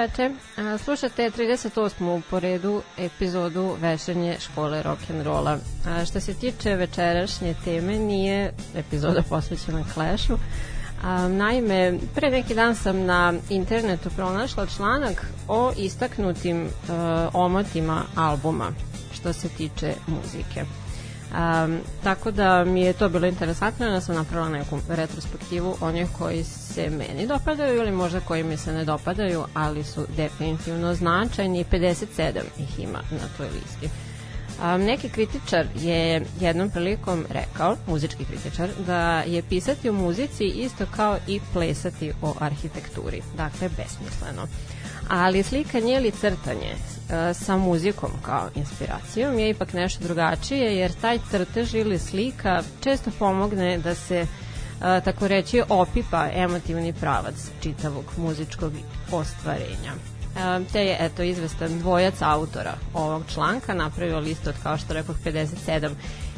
Večer. Slušate 38. po redu epizodu Vešanje škole rock'n'rolla. Što se tiče večerašnje teme, nije epizoda posvećena Clashu. Naime, pre neki dan sam na internetu pronašla članak o istaknutim uh, omotima albuma što se tiče muzike. Um, tako da mi je to bilo interesantno da sam napravila neku retrospektivu onih koji se meni dopadaju ili možda koji mi se ne dopadaju, ali su definitivno značajni. 57 ih ima na toj listi. Um, neki kritičar je jednom prilikom rekao, muzički kritičar, da je pisati o muzici isto kao i plesati o arhitekturi. Dakle, besmisleno. Ali slikanje ili crtanje uh, sa muzikom kao inspiracijom je ipak nešto drugačije, jer taj crtež ili slika često pomogne da se uh, tako reći opipa emotivni pravac čitavog muzičkog ostvarenja. Te je eto izvestan dvojac autora ovog članka napravio listu od kao što rekao 57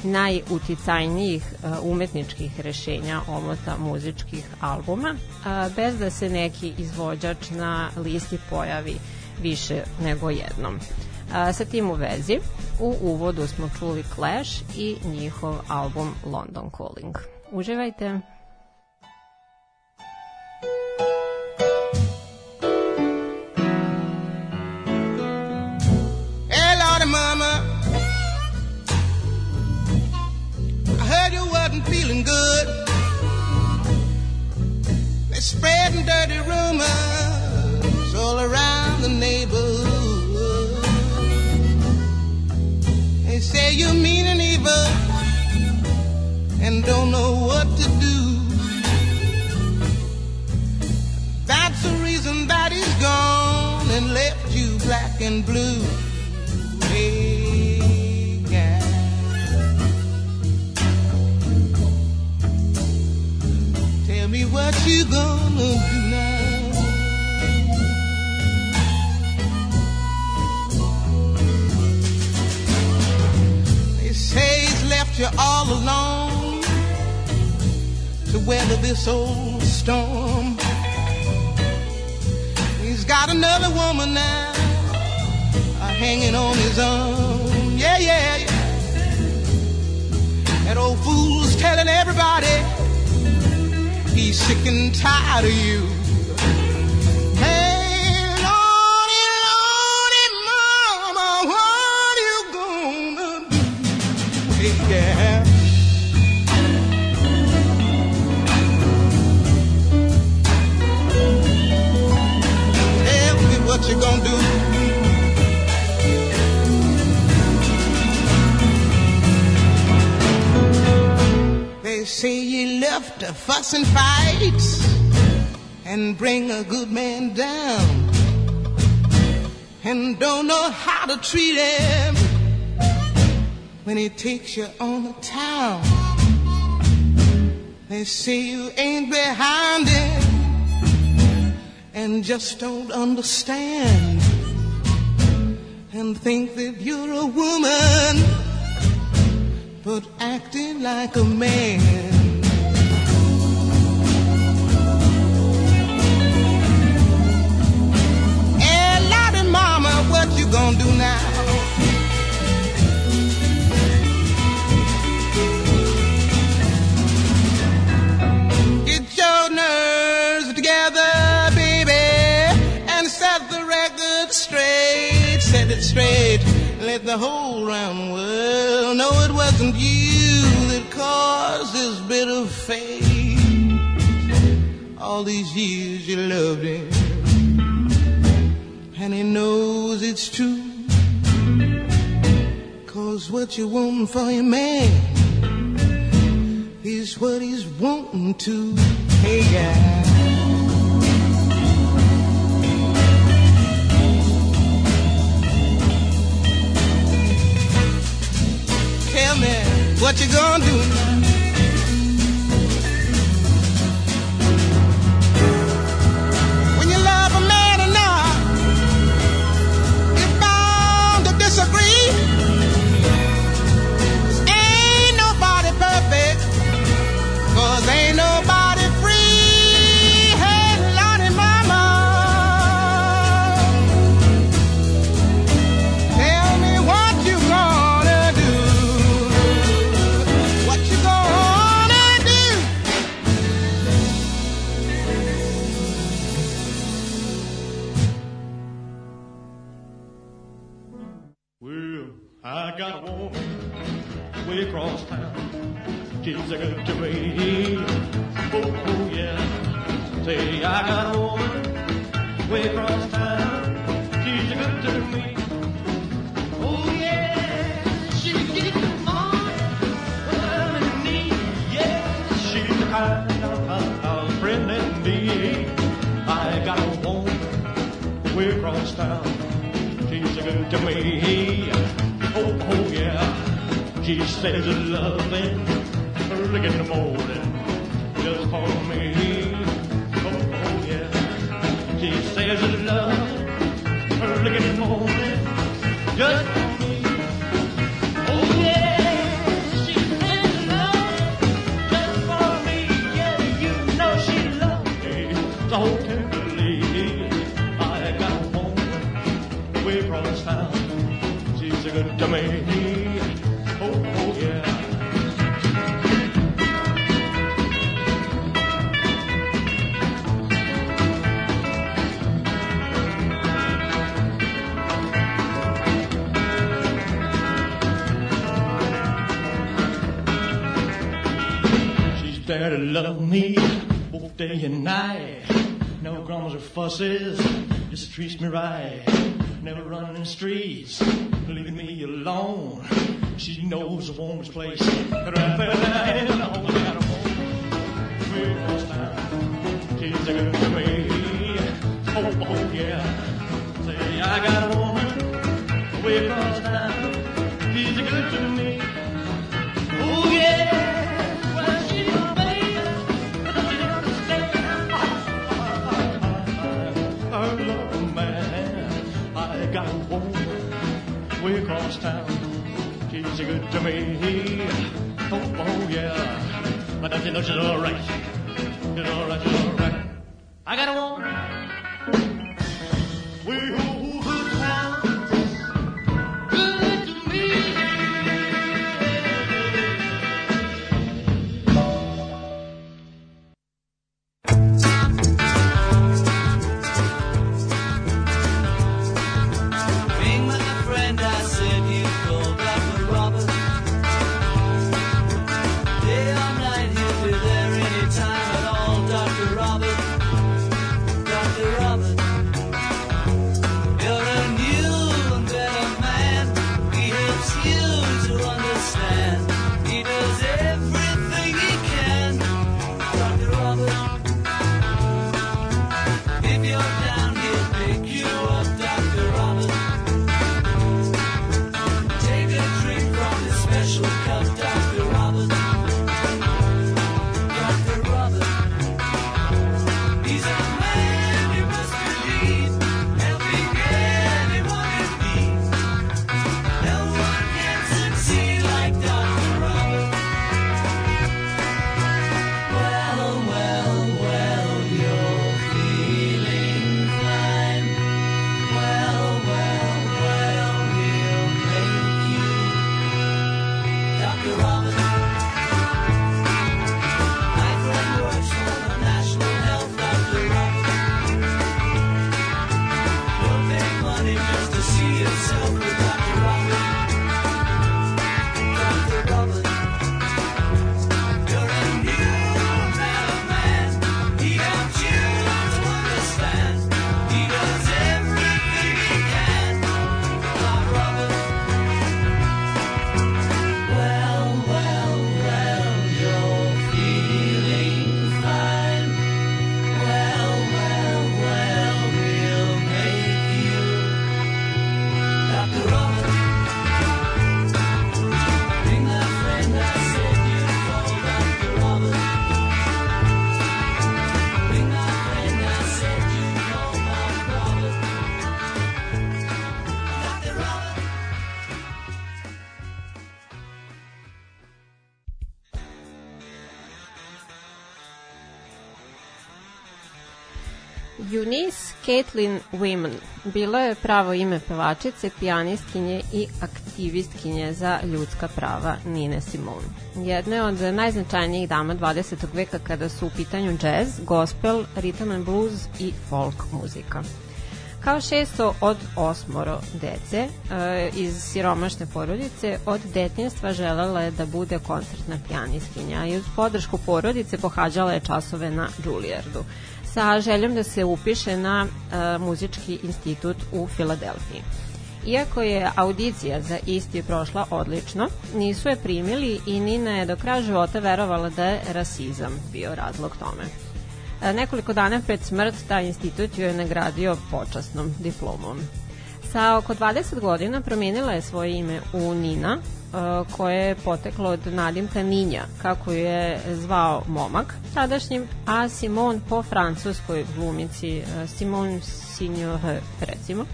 najuticajnijih umetničkih rešenja omota muzičkih albuma bez da se neki izvođač na listi pojavi više nego jednom. Sa tim u vezi, u uvodu smo čuli Clash i njihov album London Calling. Uživajte! Spreading dirty rumors all around the neighborhood. They say you mean and evil and don't know what to do. That's the reason that he's gone and left you black and blue. Hey. me what you gonna you all alone to weather this old storm. He's got another woman now uh, hanging on his arm. Yeah, yeah, yeah. That old fool's telling everybody He's sick and tired of you. Hey, Lordy, Lordy, Mama, what you gonna do? Hey, yeah. Tell me what you gonna to fuss and fight and bring a good man down and don't know how to treat him when he takes you on the town. They say you ain't behind him and just don't understand and think that you're a woman but acting like a man. Gonna do now? Get your nerves together, baby, and set the record straight. Set it straight let the whole round world know it wasn't you that caused this bitter fate. All these years you loved him, and he knows it's true. Cause what you want for your man is what he's wanting to. Hey, guy. tell me what you gonna do now. She's a good to me. Oh, oh yeah. Say, I got a woman way across town. She's a good to me. Oh, yeah. She gets on well and. Yeah, she's the kind of, friend that me. I got a woman way across town. She's a good to me. Oh, oh yeah. She says loving early in the morning just for me. Oh, oh yeah. She says love. Early in the morning just for me. Oh yeah. There to love me both day and night. No grumbles or fusses, just treats me right. Never running in streets, leaving me alone. She knows a woman's place. But I fell down and always got a woman. Way across town, she's a good to me. Oh, oh yeah. Say I got a woman across town. Way across town. She's a good to me. Oh, oh yeah, but don't you know she's alright? She's alright, she's alright. I got a woman Eunice Caitlin Women bilo je pravo ime pevačice, pijanistkinje i aktivistkinje za ljudska prava Nine Simone. Jedne od najznačajnijih dama 20. veka kada su u pitanju jazz, gospel, rhythm and blues i folk muzika. Kao šesto od osmoro dece e, iz siromašne porodice, od detinjstva želela je da bude koncertna pijanistkinja i uz podršku porodice pohađala je časove na Juilliardu sa željom da se upiše na e, muzički institut u Filadelfiji. Iako je audicija za isti prošla odlično, nisu je primili i Nina je do kraja života verovala da je rasizam bio razlog tome. E, Nekoliko dana pred smrt taj institut joj je nagradio počasnom diplomom. Sa oko 20 godina promijenila je svoje ime u Nina, koje je poteklo od nadimka Ninja, kako je zvao momak tadašnjim, a Simon po francuskoj glumici Simon Signore, recimo.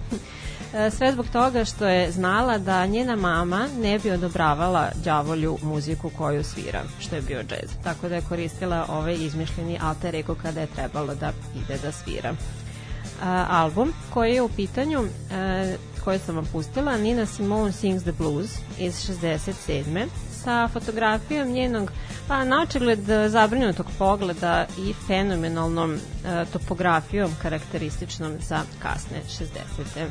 Sve zbog toga što je znala da njena mama ne bi odobravala đavolju muziku koju svira, što je bio džez. Tako da je koristila ovaj izmišljeni alter ego kada je trebalo da ide da svira. Album koji je u pitanju koji sam vam pustila Nina Simone Sings the Blues iz 67. sa fotografijom njenog pa naočigled zabrinutog pogleda i fenomenalnom e, topografijom karakterističnom za kasne 60.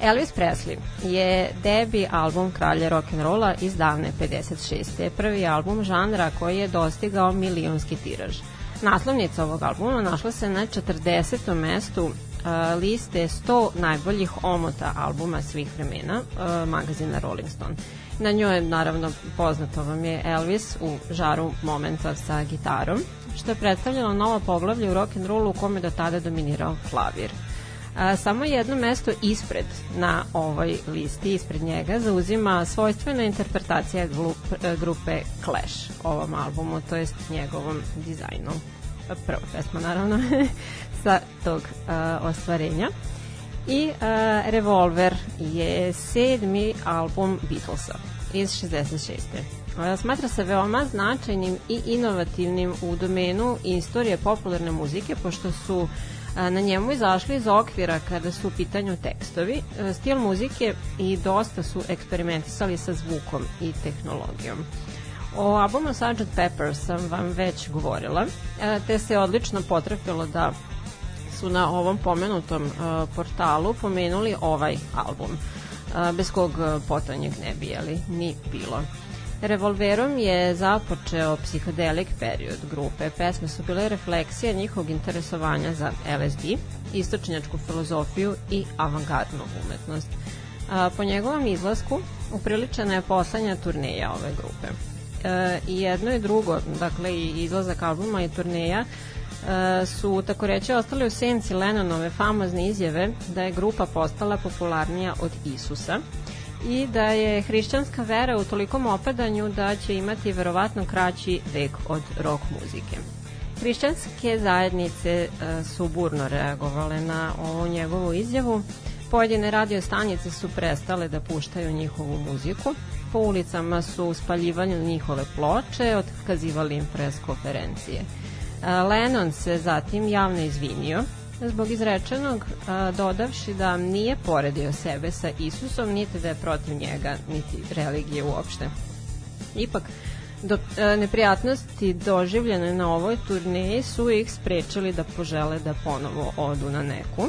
Elvis Presley je debi album Kralja rock'n'rolla iz davne 56. Prvi album žanra koji je dostigao milionski tiraž. Naslovnica ovog albuma našla se na 40. mestu liste 100 najboljih omota albuma svih vremena magazina Rolling Stone. Na njoj naravno poznato vam je Elvis u žaru momenta sa gitarom, što je predstavljalo novo poglavlje u rock'n'rollu u kome do tada dominirao klavir. A, samo jedno mesto ispred na ovoj listi, ispred njega, zauzima svojstvena interpretacija glup, grupe Clash ovom albumu, to jest njegovom dizajnu. Prva pesma, naravno, sa tog a, ostvarenja. I a, Revolver je sedmi album Beatlesa iz 66. A, Smatra se veoma značajnim i inovativnim u domenu istorije popularne muzike, pošto su na njemu izašli iz okvira kada su u pitanju tekstovi, stil muzike i dosta su eksperimentisali sa zvukom i tehnologijom. O albumu Sgt. Pepper sam vam već govorila, te se odlično potrefilo da su na ovom pomenutom a, portalu pomenuli ovaj album, a, bez kog a, potonjeg ne bi jeli, ni bilo. Revolverom je započeo psihodelik period grupe. Pesme su bile refleksija njihovog interesovanja za LSD, istočnjačku filozofiju i avangardnu umetnost. A, po njegovom izlasku upriličena je poslednja turneja ove grupe. E, I jedno i drugo, dakle i izlazak albuma i turneja, e, su tako reći ostali u senci Lennonove famozne izjave da je grupa postala popularnija od Isusa i da je hrišćanska vera u tolikom opadanju da će imati verovatno kraći vek od rock muzike. Hrišćanske zajednice e, su burno reagovale na ovu njegovu izjavu. Pojedine radio stanice su prestale da puštaju njihovu muziku. Po ulicama su spaljivali njihove ploče, otkazivali im pres konferencije. Lennon se zatim javno izvinio zbog izrečenog, dodavši da nije poredio sebe sa Isusom, niti da je protiv njega, niti religije uopšte. Ipak, do, neprijatnosti doživljene na ovoj turneji su ih sprečili da požele da ponovo odu na neku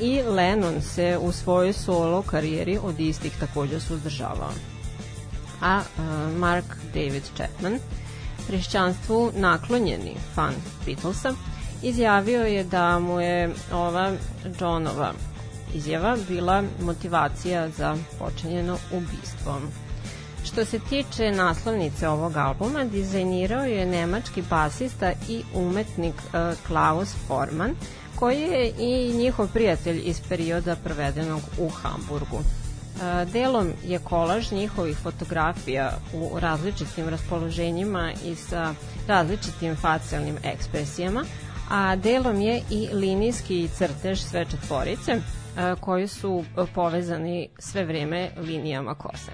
i Lennon se u svojoj solo karijeri od istih takođe suzdržavao. A Mark David Chapman, hrišćanstvu naklonjeni fan Beatlesa, izjavio je da mu je ova Johnova izjava bila motivacija za počinjeno ubistvom. Što se tiče naslovnice ovog albuma, dizajnirao je nemački basista i umetnik uh, Klaus Forman, koji je i njihov prijatelj iz perioda provedenog u Hamburgu. Delom je kolaž njihovih fotografija u različitim raspoloženjima i sa različitim facijalnim ekspresijama, a delom je i linijski crtež sve četvorice koji su povezani sve vreme linijama kose.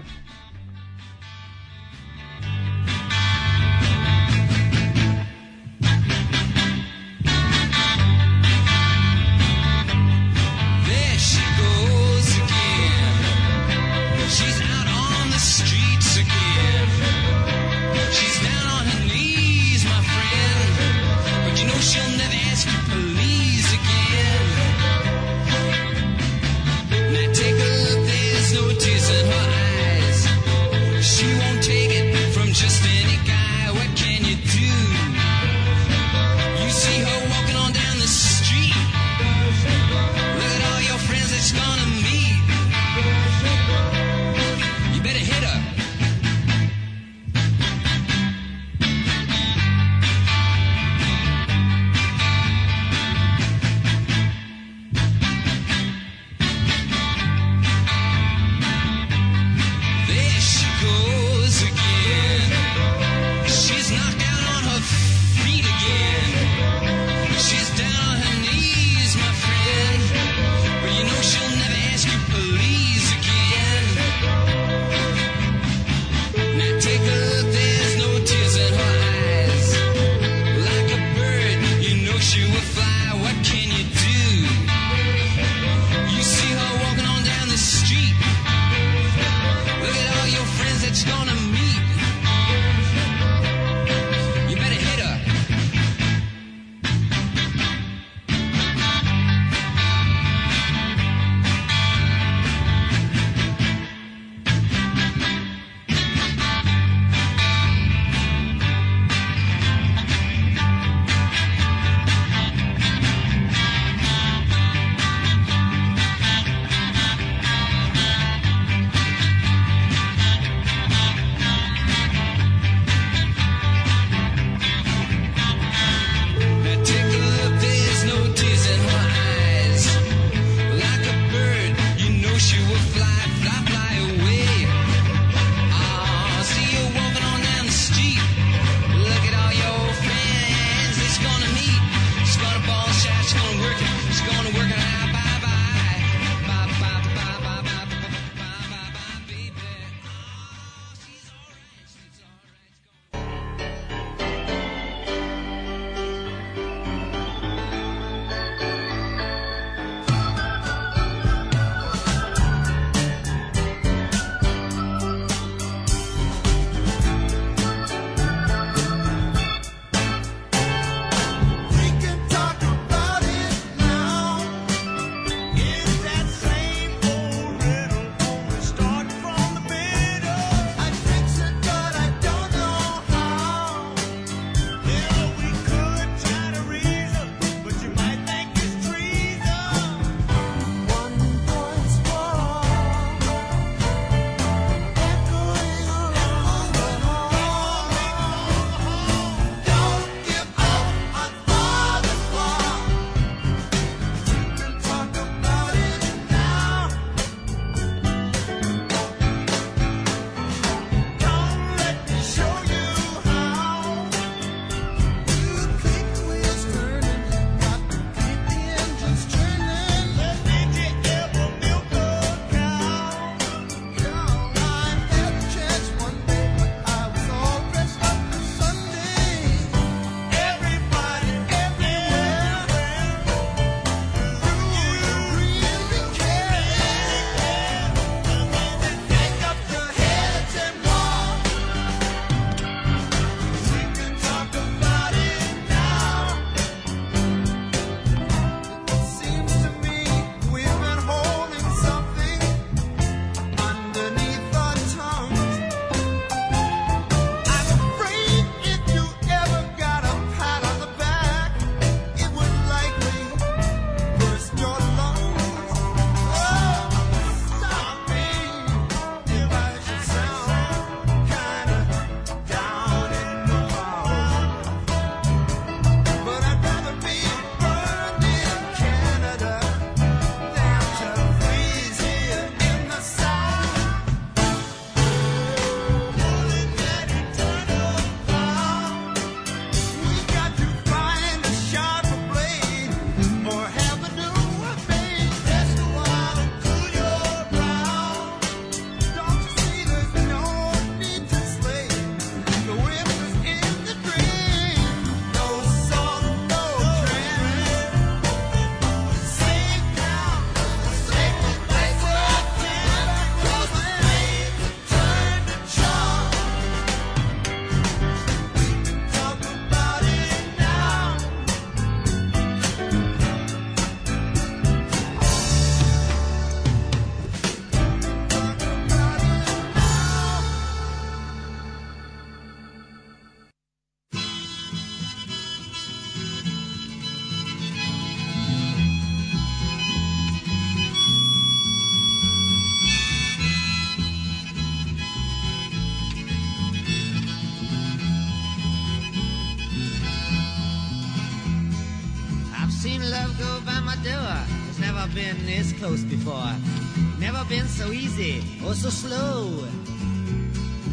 Easy or so slow.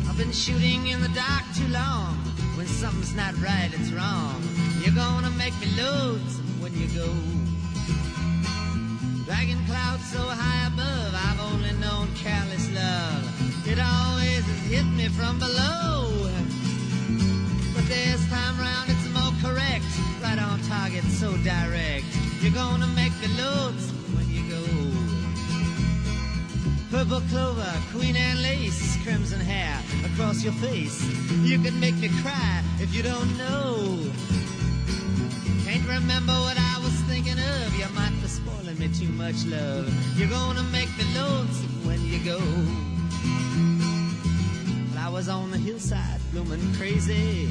I've been shooting in the dark too long. When something's not right, it's wrong. You're gonna make me lonesome when you go. Dragging clouds so high above, I've only known careless love. It always has hit me from below. But this time round it's more correct. Right on target, so direct. You're gonna make me lonesome Purple clover, queen and lace, crimson hair across your face. You can make me cry if you don't know. Can't remember what I was thinking of. You might be spoiling me too much love. You're gonna make me lonesome when you go. Flowers on the hillside blooming crazy.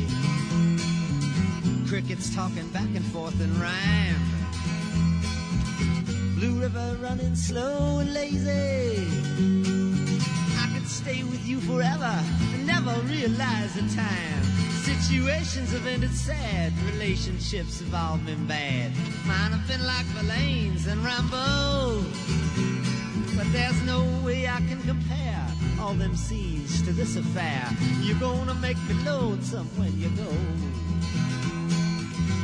Crickets talking back and forth in rhyme. River running slow and lazy. I could stay with you forever and never realize the time. Situations have ended sad, relationships have all been bad. Mine have been like Verlaine's and Rambo. But there's no way I can compare all them scenes to this affair. You're gonna make me lonesome when you go.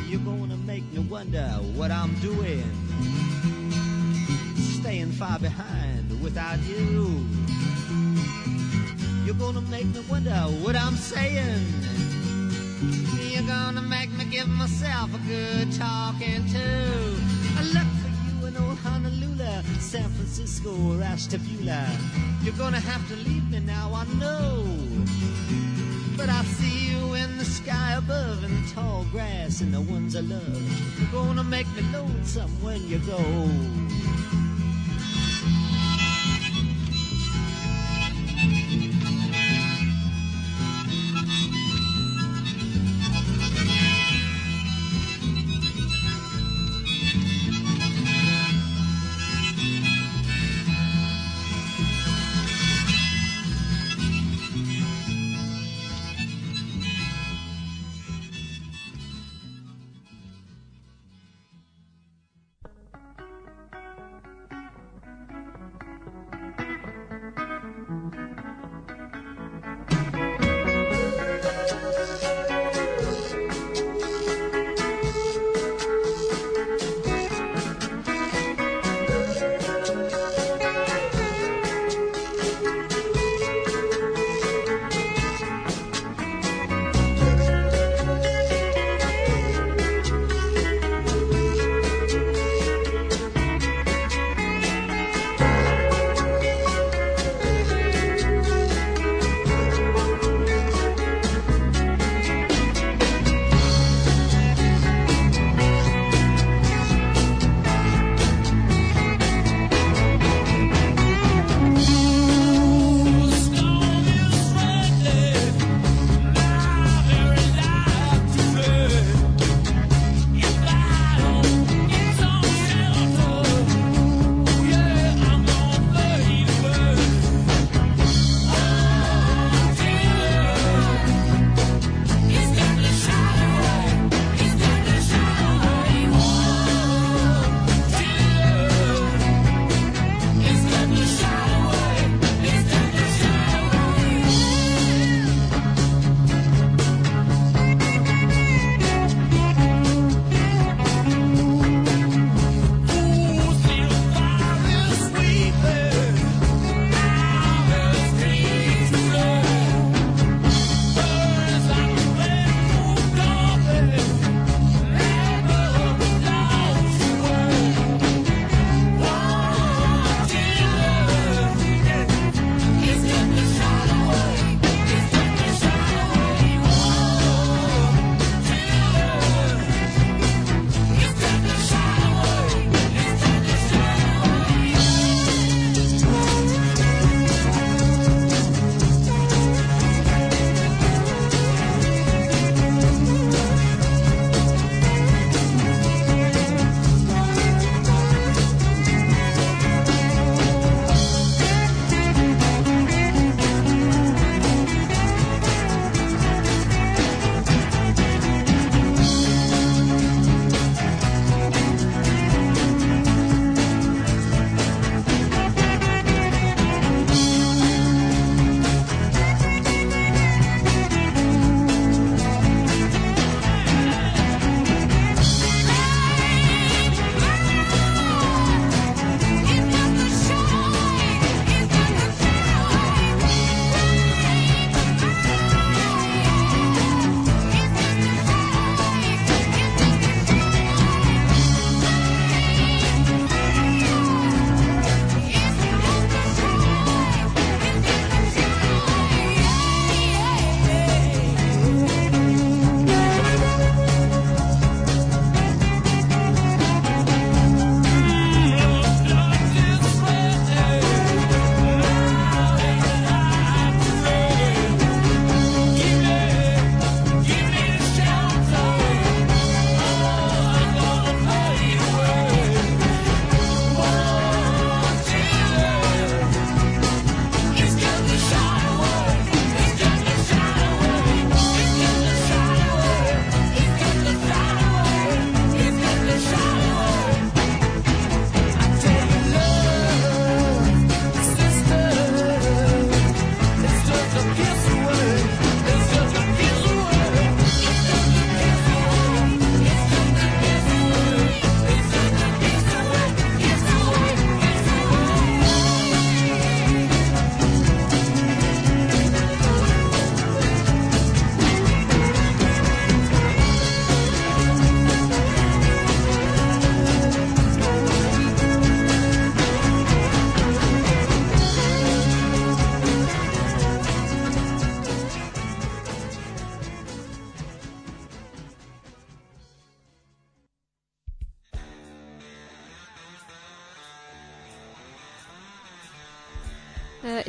You're gonna make me wonder what I'm doing. Staying far behind without you. You're gonna make me wonder what I'm saying. You're gonna make me give myself a good talking to. I look for you in old Honolulu, San Francisco, or Ashtabula. You're gonna have to leave me now, I know. But I see you in the sky above, in the tall grass, and the ones I love. You're gonna make me lonesome when you go.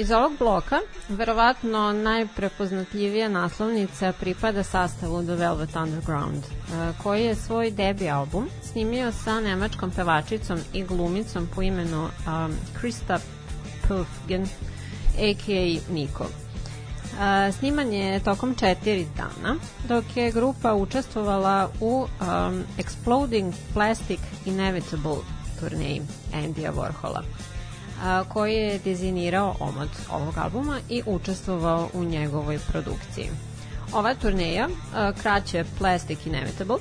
Iz ovog bloka, verovatno najprepoznatljivija naslovnica pripada sastavu The Velvet Underground, e, koji je svoj debi album snimio sa nemačkom pevačicom i glumicom po imenu um, Krista Pufgen, a.k.a. Niko. E, Snimanje je tokom četiri dana, dok je grupa učestvovala u um, Exploding Plastic Inevitable turneji Andija Warhola a, koji je dizajnirao omot ovog albuma i učestvovao u njegovoj produkciji. Ova turneja, a, kraće Plastic Inevitable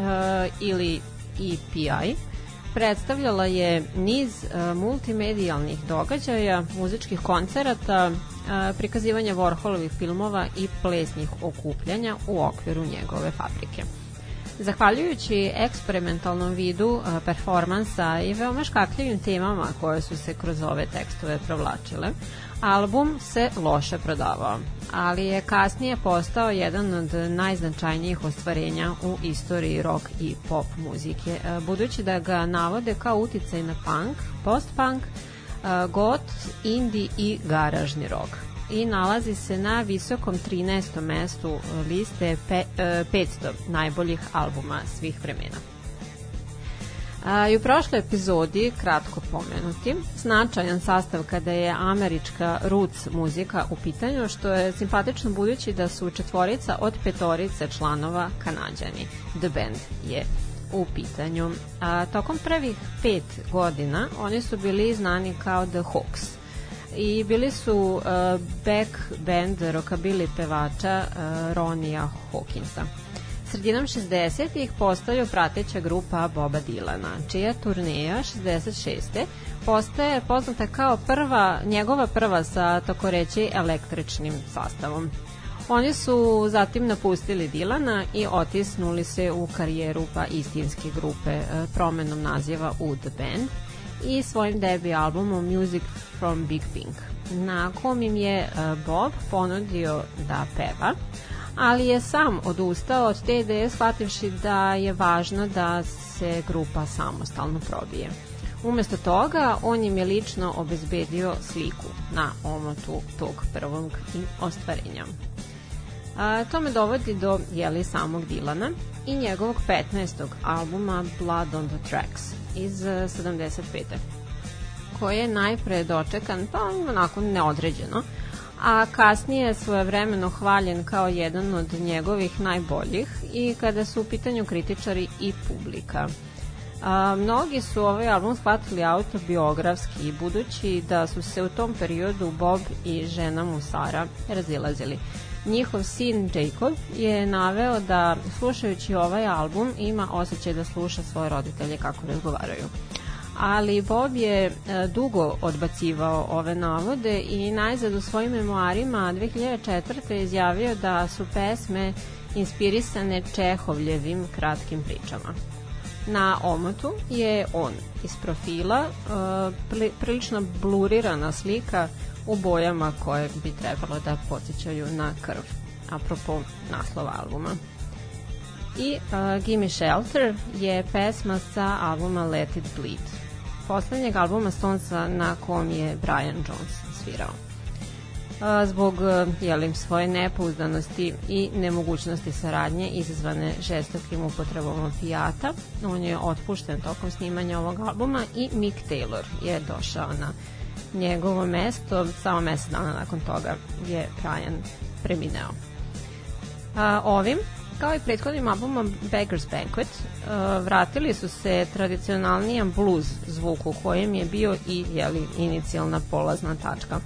a, ili EPI, predstavljala je niz a, multimedijalnih događaja, muzičkih koncerata, a, prikazivanja Warholovih filmova i plesnih okupljanja u okviru njegove fabrike. Zahvaljujući eksperimentalnom vidu a, performansa i veoma škakljivim temama koje su se kroz ove tekstove provlačile, album se loše prodavao, ali je kasnije postao jedan od najznačajnijih ostvarenja u istoriji rock i pop muzike, a, budući da ga navode kao uticaj na punk, post-punk, a, goth, indie i garažni rock i nalazi se na visokom 13. mestu liste pe, e, 500 najboljih albuma svih vremena. A, I u prošloj epizodi, kratko pomenuti, značajan sastav kada je američka roots muzika u pitanju, što je simpatično budući da su četvorica od petorice članova kanadjani. The Band je u pitanju. A, tokom prvih pet godina oni su bili znani kao The Hawks i bili su uh, back band rockabilly pevača uh, Ronija Hawkinsa. Sredinom 60-ih postaju prateća grupa Boba Dilana, čija turneja 66. postaje poznata kao prva, njegova prva sa tako reći električnim sastavom. Oni su zatim napustili Dilana i otisnuli se u karijeru pa istinske grupe e, promenom naziva u The Band i svojim debi albumom Music from Big Pink, na kom im je e, Bob ponudio da peva, ali je sam odustao od te ideje shvativši da je važno da se grupa samostalno probije. Umesto toga, on im je lično obezbedio sliku na omotu tog prvog ostvarenja. A, to me dovodi do jeli samog Dilana i njegovog 15. albuma Blood on the Tracks iz eh, 75. koji je najpre dočekan pa onako neodređeno a kasnije je svojevremeno hvaljen kao jedan od njegovih najboljih i kada su u pitanju kritičari i publika. A, mnogi su ovaj album shvatili autobiografski, budući da su se u tom periodu Bob i žena mu Sara razilazili. Njihov sin Jacob je naveo da slušajući ovaj album ima osjećaj da sluša svoje roditelje kako razgovaraju. Ali Bob je e, dugo odbacivao ove navode i najzad u svojim memoarima 2004. izjavio da su pesme inspirisane Čehovljevim kratkim pričama. Na omotu je on iz profila, e, pri- prilično blurirana slika u bojama koje bi trebalo da podsjećaju na krv, apropo naslova albuma. I uh, Gimme Shelter je pesma sa albuma Let It Bleed, poslednjeg albuma Stonesa na kom je Brian Jones svirao. A, zbog jelim, svoje nepouzdanosti i nemogućnosti saradnje izazvane žestokim upotrebom opijata. On je otpušten tokom snimanja ovog albuma i Mick Taylor je došao na njegovo mesto, samo mesec dana nakon toga je Brian premineo. A, ovim, kao i prethodnim albumom Beggar's Banquet, a, vratili su se tradicionalnijem blues zvuku kojem je bio i jeli, inicijalna polazna tačka.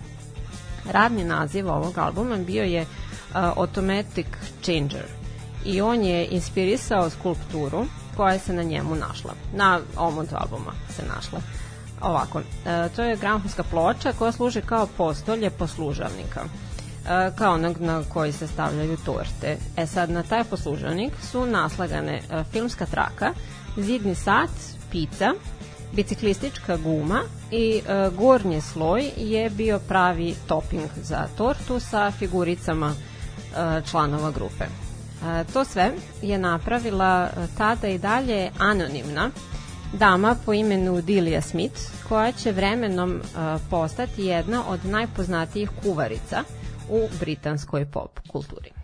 Radni naziv ovog albuma bio je uh, Automatic Changer i on je inspirisao skulpturu koja se na njemu našla. Na omotu albuma se našla. Ovako, e, to je gramfonska ploča koja služi kao postolje poslužavnika e, kao onog na koji se stavljaju torte. E sad, na taj poslužavnik su naslagane e, filmska traka, zidni sat, pizza, biciklistička guma i e, gornji sloj je bio pravi topping za tortu sa figuricama e, članova grupe. E, to sve je napravila e, tada i dalje anonimna dama po imenu Dilija Smith, koja će vremenom e, postati jedna od najpoznatijih kuvarica u britanskoj pop kulturi.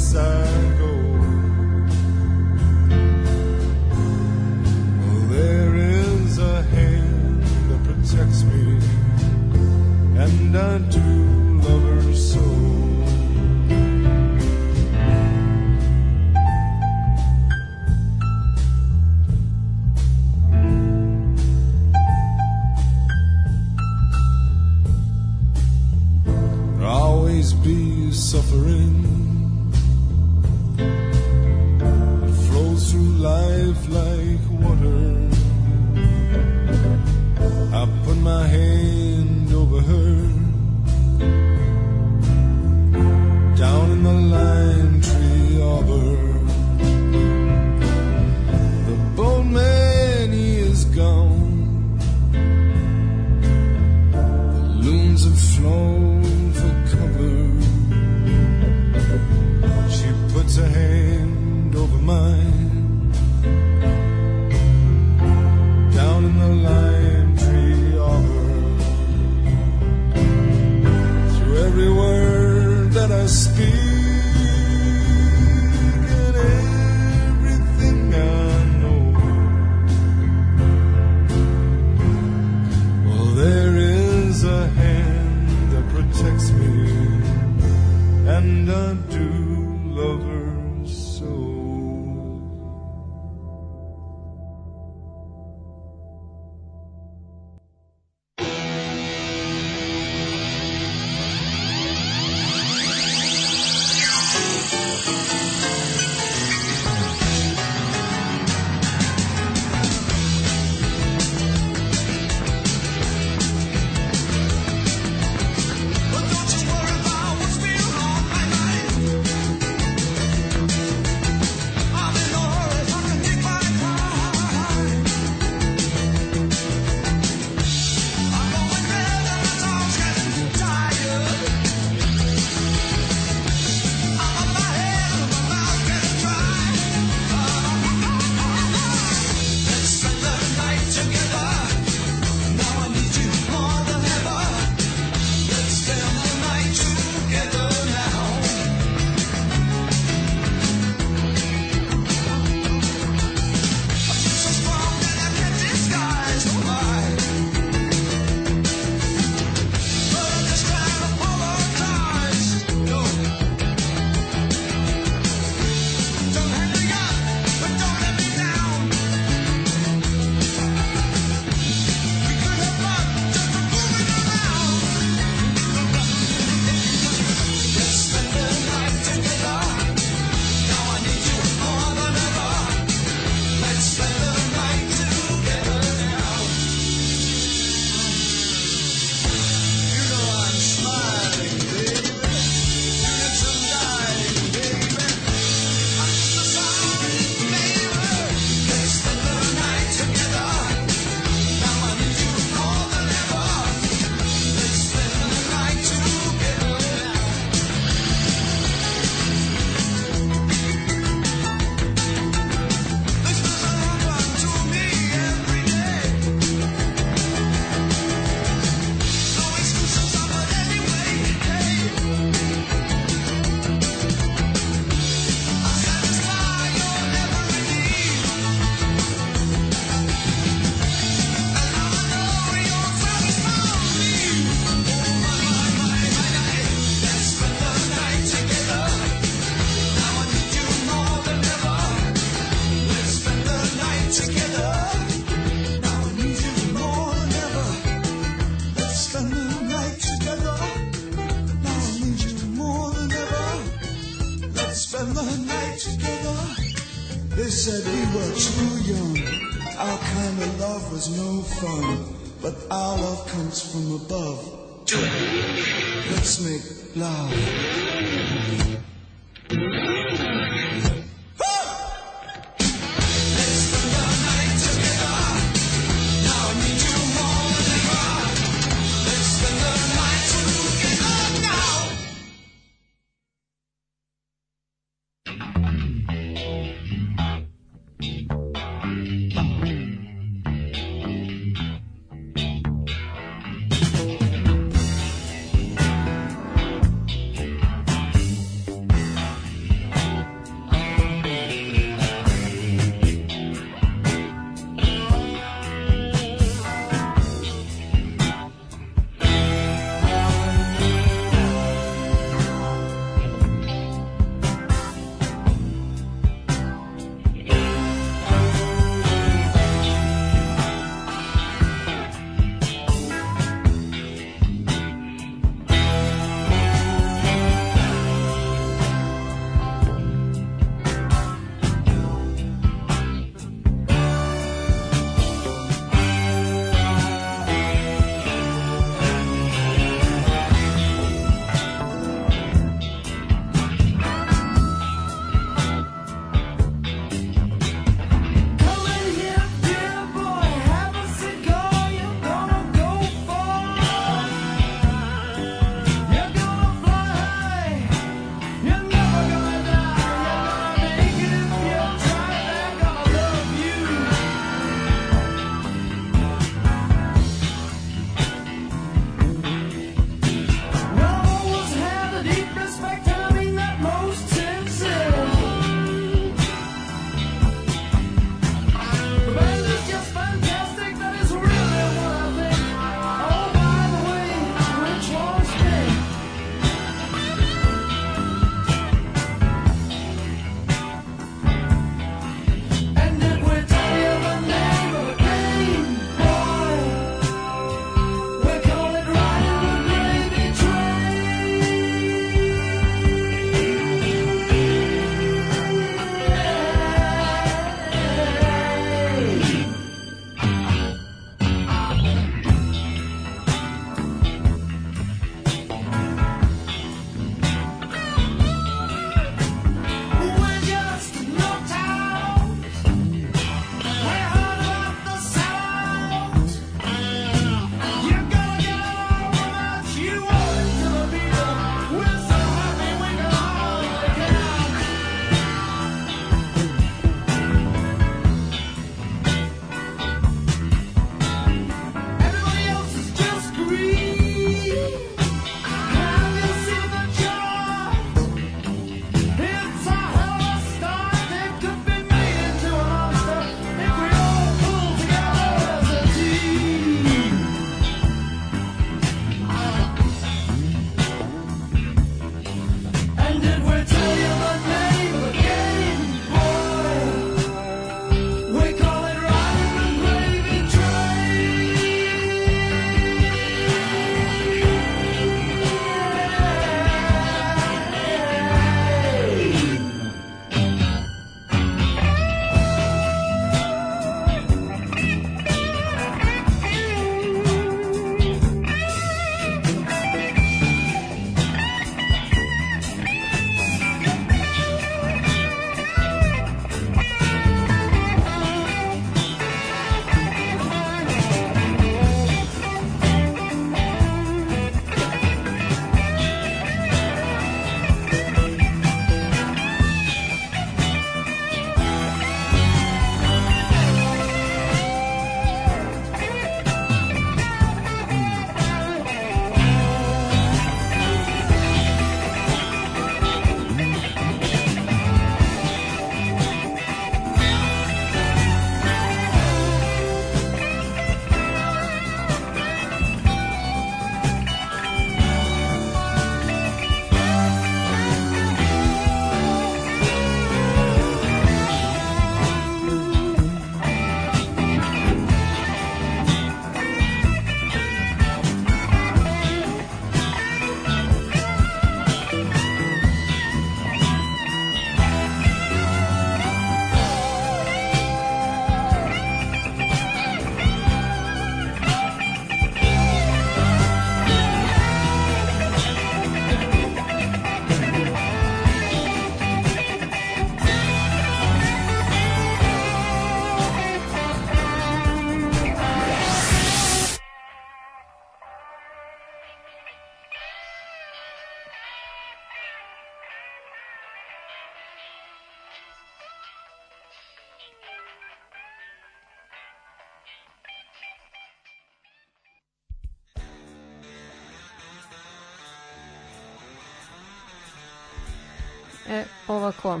Ovako.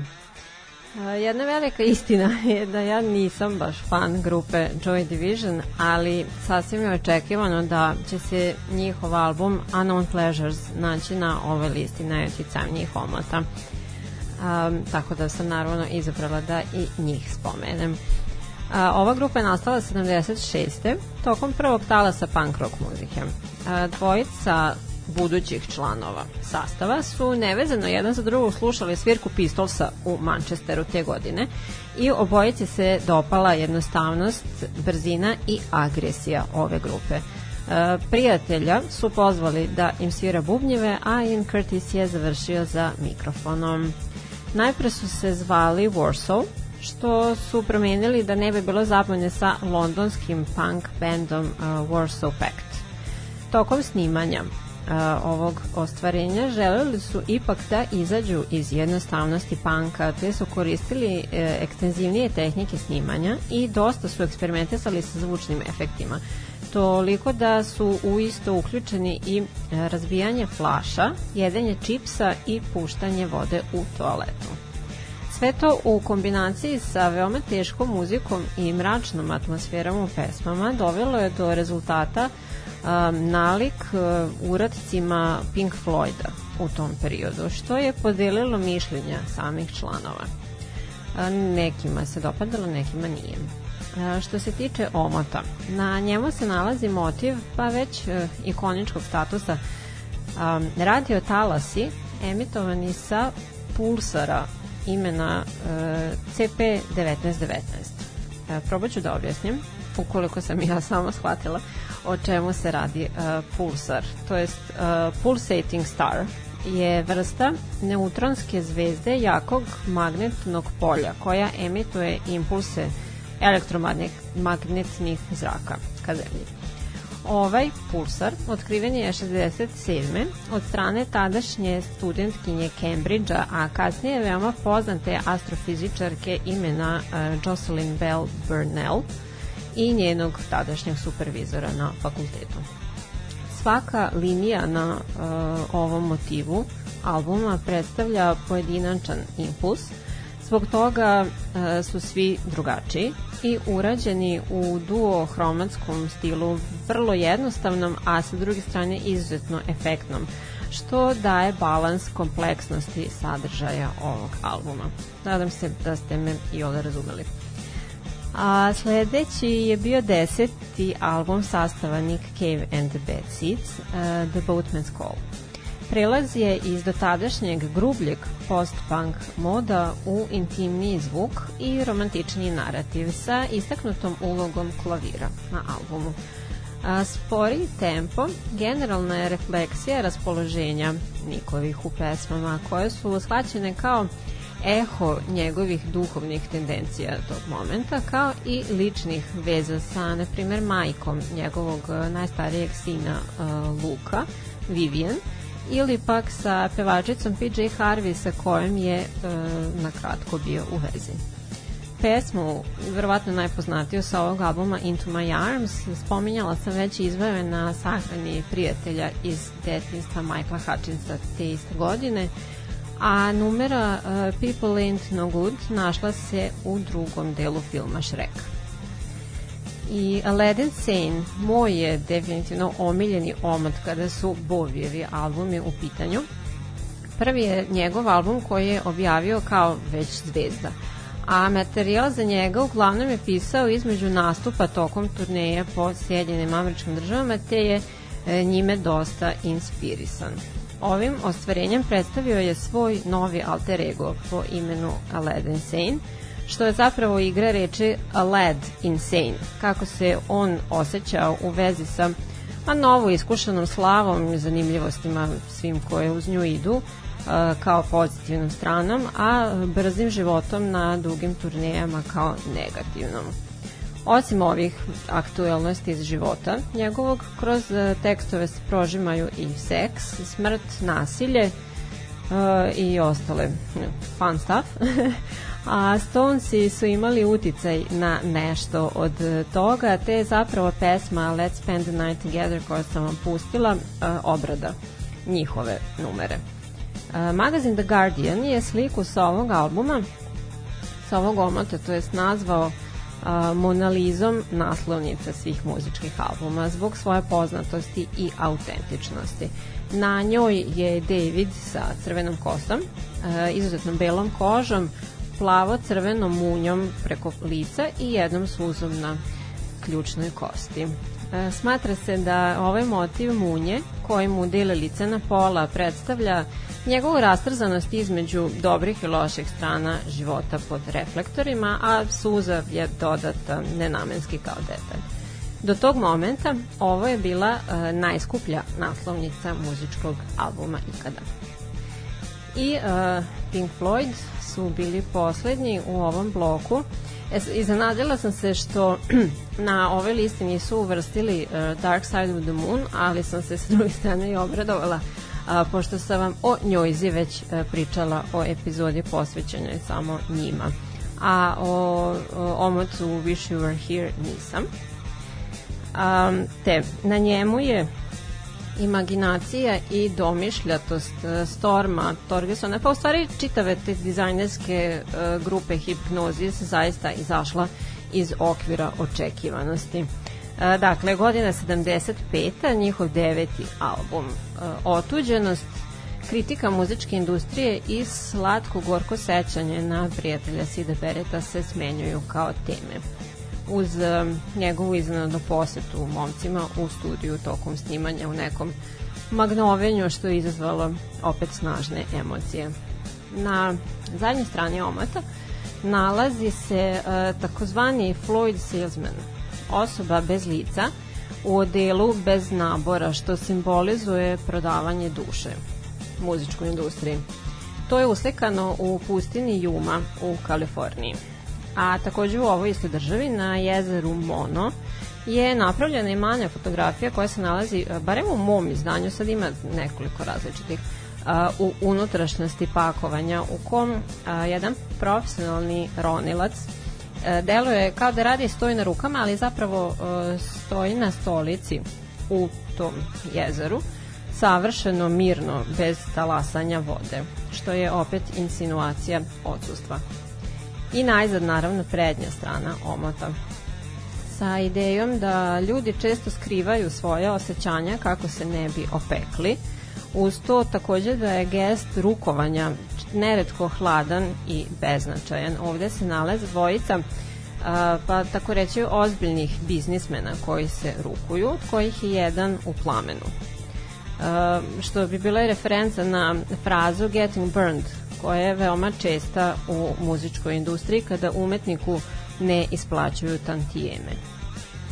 Jedna velika istina je da ja nisam baš fan grupe Joy Division, ali sasvim je očekivano da će se njihov album Unknown Pleasures naći na ovoj listi najuticajnijih omota. Um, tako da sam naravno izabrala da i njih spomenem. A, ova grupa je nastala 76. tokom prvog talasa punk rock muzike. A, dvojica budućih članova sastava su nevezano jedan za drugog slušali svirku Pistolsa u Manchesteru te godine i obojici se dopala jednostavnost, brzina i agresija ove grupe. E, prijatelja su pozvali da im svira bubnjeve, a Ian Curtis je završio za mikrofonom. Najpre su se zvali Warsaw, što su promenili da ne bi bilo zabavne sa londonskim punk bandom uh, Warsaw Pact. Tokom snimanja uh, ovog ostvarenja želeli su ipak da izađu iz jednostavnosti panka, te su koristili uh, ekstenzivnije tehnike snimanja i dosta su eksperimentisali sa zvučnim efektima. Toliko da su u isto uključeni i uh, razbijanje flaša, jedenje čipsa i puštanje vode u toaletu. Sve to u kombinaciji sa veoma teškom muzikom i mračnom atmosferom u pesmama dovelo je do rezultata um, nalik uh, uradcima Pink Floyda u tom periodu, što je podelilo mišljenja samih članova. A, nekima se dopadalo, nekima nije. A, što se tiče omota, na njemu se nalazi motiv pa već e, ikoničkog statusa um, radio talasi emitovani sa pulsara imena e, CP1919. E, probat ću da objasnim, ukoliko sam ja sama shvatila o čemu se radi e, pulsar, to jest e, pulsating star je vrsta neutronske zvezde jakog magnetnog polja koja emituje impulse elektromagnetnih zraka ka zemlji. Ovaj pulsar otkriven je 67. od strane tadašnje studentkinje Cambridgea, a kasnije veoma poznate astrofizičarke imena uh, Jocelyn Bell Burnell i njenog tadašnjeg supervizora na fakultetu. Svaka linija na uh, ovom motivu albuma predstavlja pojedinačan impuls, Zbog toga e, su svi drugačiji i urađeni u duo-hromatskom stilu, vrlo jednostavnom, a sa druge strane izuzetno efektnom, što daje balans kompleksnosti sadržaja ovog albuma. Nadam se da ste me i ovde razumeli. A sledeći je bio deseti album sastava Nick Cave and the Bad Seeds, uh, The Boatman's Call. Prelaz je iz dotadašnjeg grubljeg post-punk moda u intimniji zvuk i romantičniji narativ sa istaknutom ulogom klavira na albumu. A, spori tempo generalna je refleksija raspoloženja Nikovih u pesmama koje su shvaćene kao eho njegovih duhovnih tendencija tog momenta, kao i ličnih veza sa, na primer, majkom njegovog eh, najstarijeg sina uh, Luka, Vivian, ili pak sa pevačicom PJ Harvey sa kojom je e, na kratko bio u vezi. Pesmu, verovatno najpoznatiju sa ovog albuma Into My Arms, spominjala sam već izvojeve na sahrani prijatelja iz detinstva Michaela Hutchinsa te iste godine, a numera uh, People Ain't No Good našla se u drugom delu filma Shrek. I Aladdin Sane, moj je definitivno omiljeni omot kada su Bovijevi albumi u pitanju. Prvi je njegov album koji je objavio kao već zvezda, a materijal za njega uglavnom je pisao između nastupa tokom turneja po Sjedinjenim američkim državama, te je e, njime dosta inspirisan. Ovim ostvarenjem predstavio je svoj novi alter ego po imenu Aladdin Sane, što je zapravo igra reči Led Insane, kako se on osjećao u vezi sa a novo iskušanom slavom i zanimljivostima svim koje uz nju idu kao pozitivnom stranom, a brzim životom na dugim turnejama kao negativnom. Osim ovih aktuelnosti iz života, njegovog kroz e, tekstove se prožimaju i seks, smrt, nasilje uh, i ostale fun stuff. a Stonesi su imali uticaj na nešto od toga, te je zapravo pesma Let's Spend the Night Together koja sam vam pustila uh, obrada njihove numere. E, magazin The Guardian je sliku sa ovog albuma, sa ovog omota, to jest nazvao Monalizom naslovnica svih muzičkih albuma zbog svoje poznatosti i autentičnosti. Na njoj je David sa crvenom kosom, a, izuzetnom belom kožom, plavo-crvenom munjom preko lica i jednom suzom na ključnoj kosti. E, Smatra se da ovaj motiv munje, koji mu dele lice na pola, predstavlja njegovu rastrzanost između dobrih i loših strana života pod reflektorima, a suza je dodata nenamenski kao detalj. Do tog momenta ovo je bila e, najskuplja naslovnica muzičkog albuma ikada. I uh, Pink Floyd su bili poslednji u ovom bloku. E, iznenadila sam se što na ove listi nisu uvrstili uh, Dark Side of the Moon, ali sam se s druge strane i obradovala a, pošto sam vam o njojzi već e, pričala o epizodi posvećenoj samo njima. A o, o omotu Wish You Were Here nisam. Um, te, na njemu je imaginacija i domišljatost e, Storma Torgesona, pa u stvari čitave te dizajnerske e, grupe Hipnozis zaista izašla iz okvira očekivanosti. Dakle, godina 75. njihov deveti album. Otuđenost, kritika muzičke industrije i slatko-gorko sećanje na prijatelja Sida Bereta se smenjuju kao teme uz njegovu iznenadnu posetu momcima u studiju tokom snimanja u nekom magnovenju što je izazvalo opet snažne emocije. Na zadnjoj strani omota nalazi se takozvani Floyd Salesman, osoba bez lica u odelu bez nabora što simbolizuje prodavanje duše muzičkoj industriji. To je uslikano u pustini Juma u Kaliforniji. A takođe u ovoj istoj državi na jezeru Mono je napravljena i manja fotografija koja se nalazi, e, barem u mom izdanju, sad ima nekoliko različitih, a, u unutrašnjosti pakovanja u kom a, jedan profesionalni ronilac e, deluje kao da radi stoji na rukama, ali zapravo e, stoji na stolici u tom jezeru savršeno mirno bez talasanja vode, što je opet insinuacija odsustva. I najzad naravno prednja strana omota sa idejom da ljudi često skrivaju svoje osjećanja kako se ne bi opekli. Uz to takođe da je gest rukovanja neretko hladan i beznačajan. Ovde se nalaze dvojica pa tako reći ozbiljnih biznismena koji se rukuju, od kojih je jedan u plamenu. Što bi bila i referenca na frazu getting burned, koja je veoma česta u muzičkoj industriji kada umetniku ne isplaćuju tantijeme.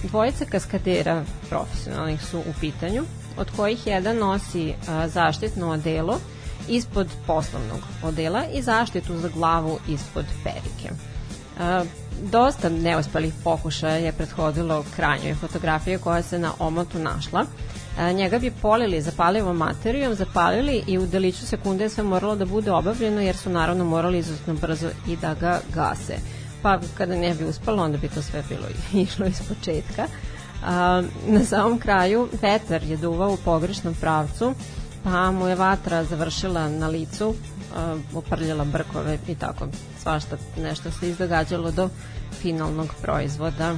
Dvojica kaskadera profesionalnih su u pitanju, od kojih jedan nosi zaštitno odelo ispod poslovnog odela i zaštitu za glavu ispod perike. A, dosta neuspelih pokušaja je prethodilo krajnjoj fotografije koja se na omotu našla. A, njega bi polili zapalivom materijom, zapalili i u deliću sekunde sve moralo da bude obavljeno jer su naravno morali izuzetno brzo i da ga gase. Pa kada ne bi uspalo, onda bi to sve bilo išlo iz početka. Na samom kraju vetar je duvao u pogrešnom pravcu, pa mu je vatra završila na licu, a, uprljala brkove i tako svašta nešto se izdogađalo do finalnog proizvoda.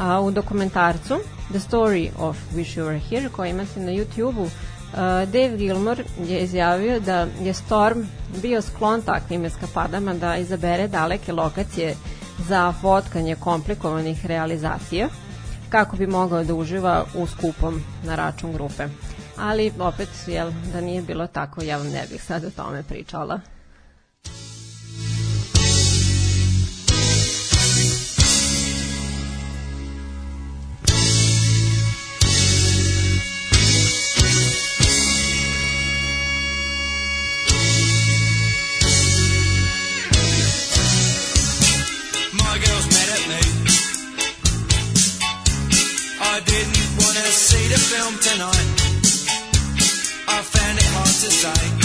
A, u dokumentarcu The Story of Wish You Were Here koji imate na YouTube-u Dave Gilmore je izjavio da je Storm bio sklon takvim eskapadama da izabere daleke lokacije za fotkanje komplikovanih realizacija kako bi mogao da uživa u skupom na račun grupe. Ali opet, jel, da nije bilo tako, ja vam ne bih sad o tome pričala. My girls it hard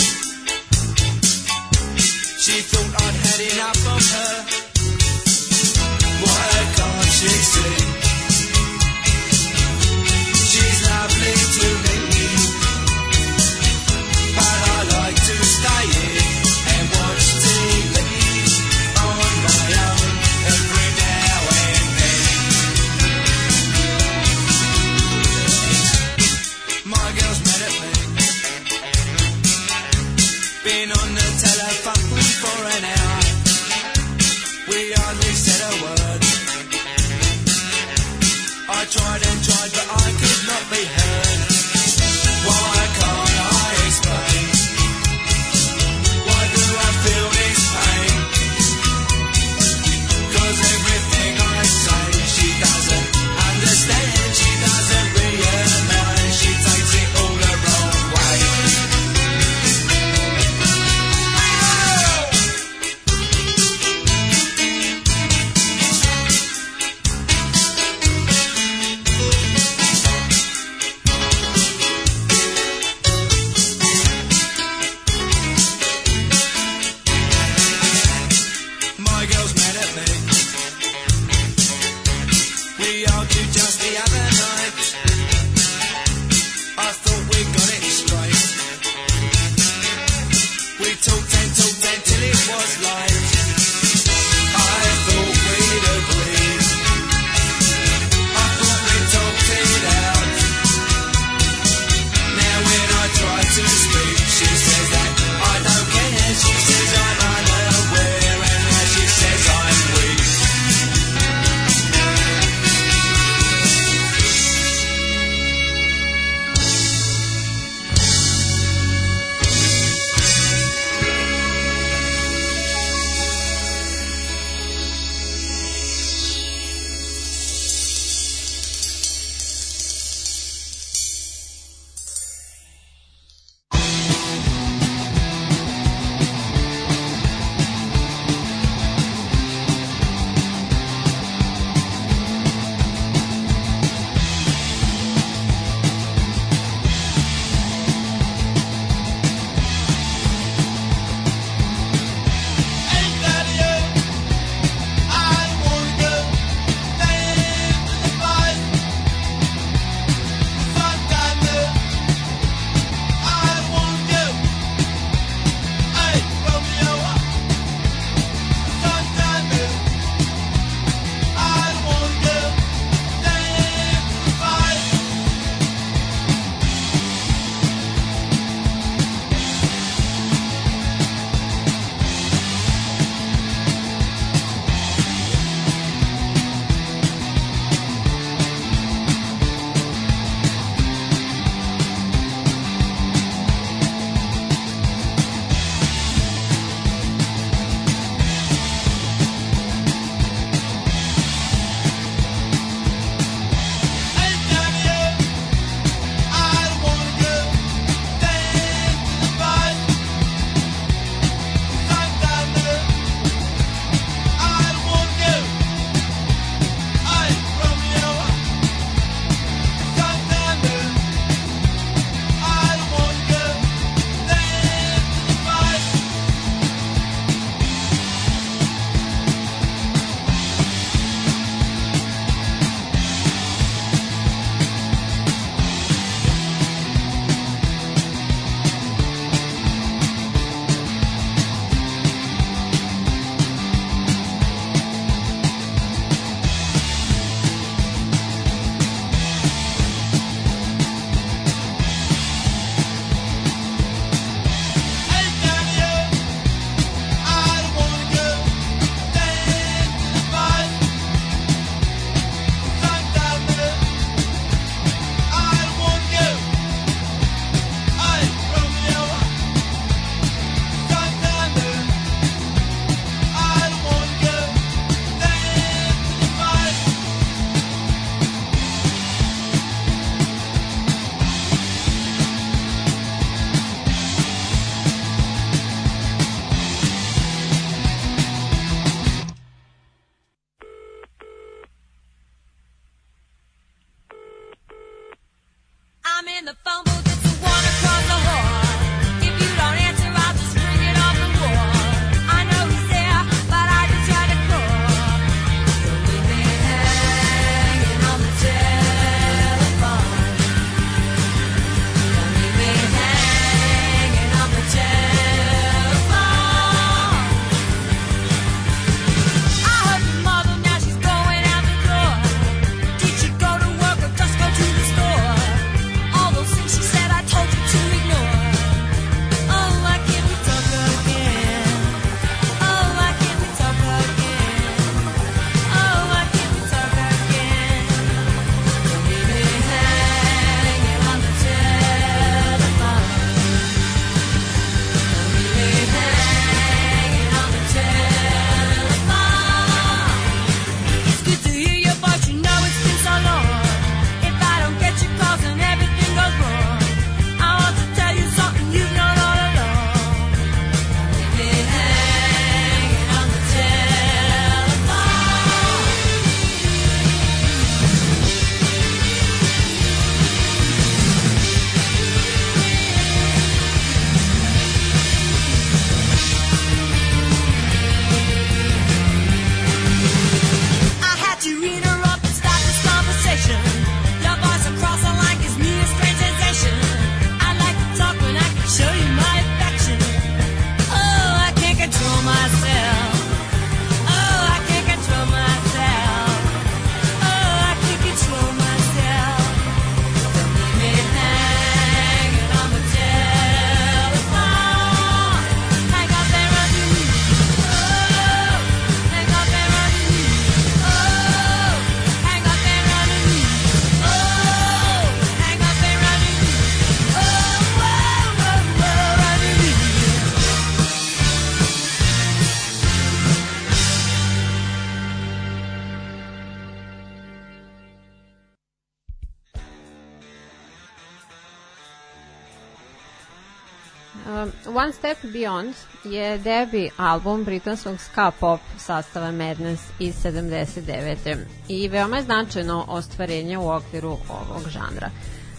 One Step Beyond je debi album britanskog ska pop sastava Madness iz 79. i veoma je značajno ostvarenje u okviru ovog žanra.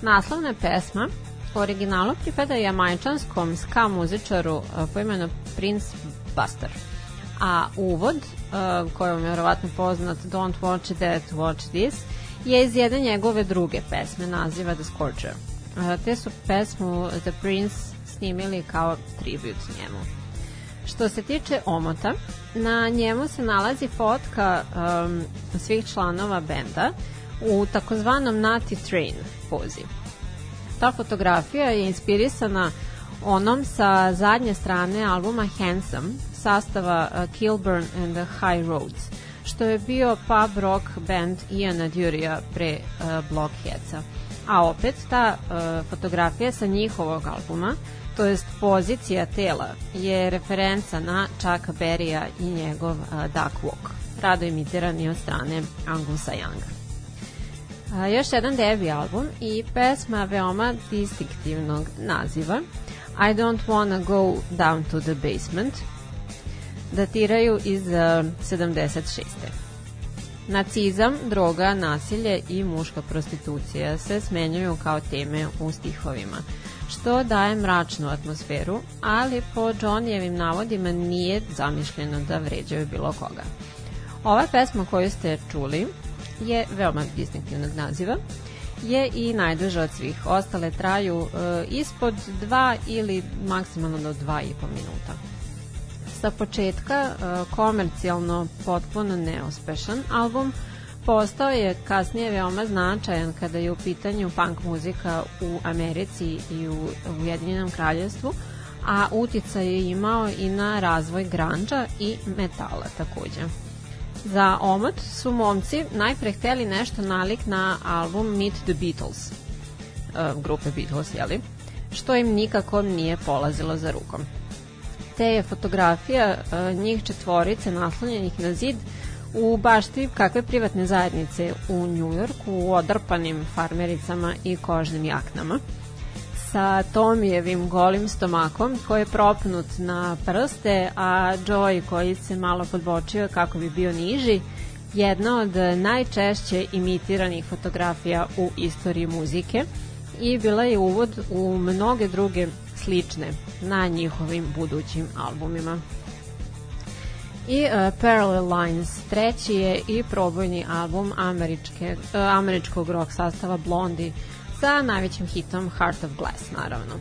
Naslovna pesma originalu pripada jamajčanskom ska muzičaru uh, po imenu Prince Buster. A uvod, uh, koji vam je verovatno poznat Don't Watch That, Watch This, je iz jedne njegove druge pesme, naziva The Scorcher. Uh, te su pesmu The Prince snimili kao tribut njemu. Što se tiče omota, na njemu se nalazi fotka um, svih članova benda u takozvanom Nati Train pozi. Ta fotografija je inspirisana onom sa zadnje strane albuma Handsome sastava uh, Kilburn and the High Roads, što je bio pub rock band Iana Durija pre uh, Blockheadsa. A opet ta uh, fotografija sa njihovog albuma, to jest pozicija tela, je referenca na Chucka Berrya i njegov uh, Duck Walk, rado imitiran i od strane Angusa Younga. A, još jedan debi album i pesma veoma distinktivnog naziva I don't wanna go down to the basement datiraju iz uh, 76. Nacizam, droga, nasilje i muška prostitucija se smenjuju kao teme u stihovima, što daje mračnu atmosferu, ali po Johnnyjevim navodima nije zamišljeno da vređaju bilo koga. Ova pesma koju ste čuli je veoma distinktivnog naziva, je i najduža od svih. Ostale traju e, ispod 2 ili maksimalno do 2,5 minuta. Sa početka e, komercijalno potpuno neuspešan album postao je kasnije veoma značajan kada je u pitanju punk muzika u Americi i u Ujedinjenom kraljevstvu, a uticaj je imao i na razvoj granđa i metala takođe. Za omot su momci najpre hteli nešto nalik na album Meet the Beatles, e, grupe Beatles, jeli? Što im nikako nije polazilo za rukom. Te je fotografija e, njih četvorice naslonjenih na zid u bašti kakve privatne zajednice u Njujorku u odrpanim farmericama i kožnim jaknama sa Tomijevim golim stomakom koji je propnut na prste, a Joey koji se malo podbočio kako bi bio niži, jedna od najčešće imitiranih fotografija u istoriji muzike, i bila je uvod u mnoge druge slične na njihovim budućim albumima. I uh, Parallel Lines, treći je i probojni album američke, uh, američkog rock sastava Blondie sa najvećim hitom Heart of Glass, naravno.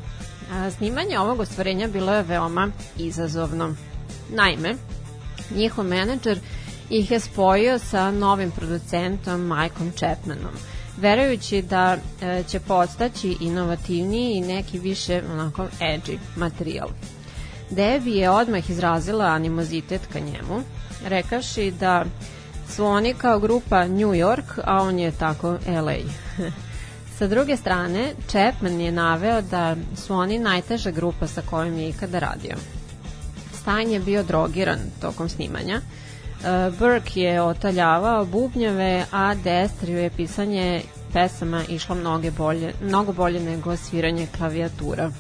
A, snimanje ovog ostvarenja bilo je veoma izazovno. Naime, njihov menadžer ih je spojio sa novim producentom Mikeom Chapmanom, verujući da e, će postaći inovativniji i neki više onako edgy materijal. Debbie je odmah izrazila animozitet ka njemu, rekavši da su oni kao grupa New York, a on je tako LA. Sa druge strane, Chapman je naveo da su oni najteža grupa sa kojom je ikada radio. Stein je bio drogiran tokom snimanja. E, Burke je otaljavao bubnjeve, a Destrio je pisanje pesama išlo mnogo bolje, mnogo bolje nego sviranje klavijatura.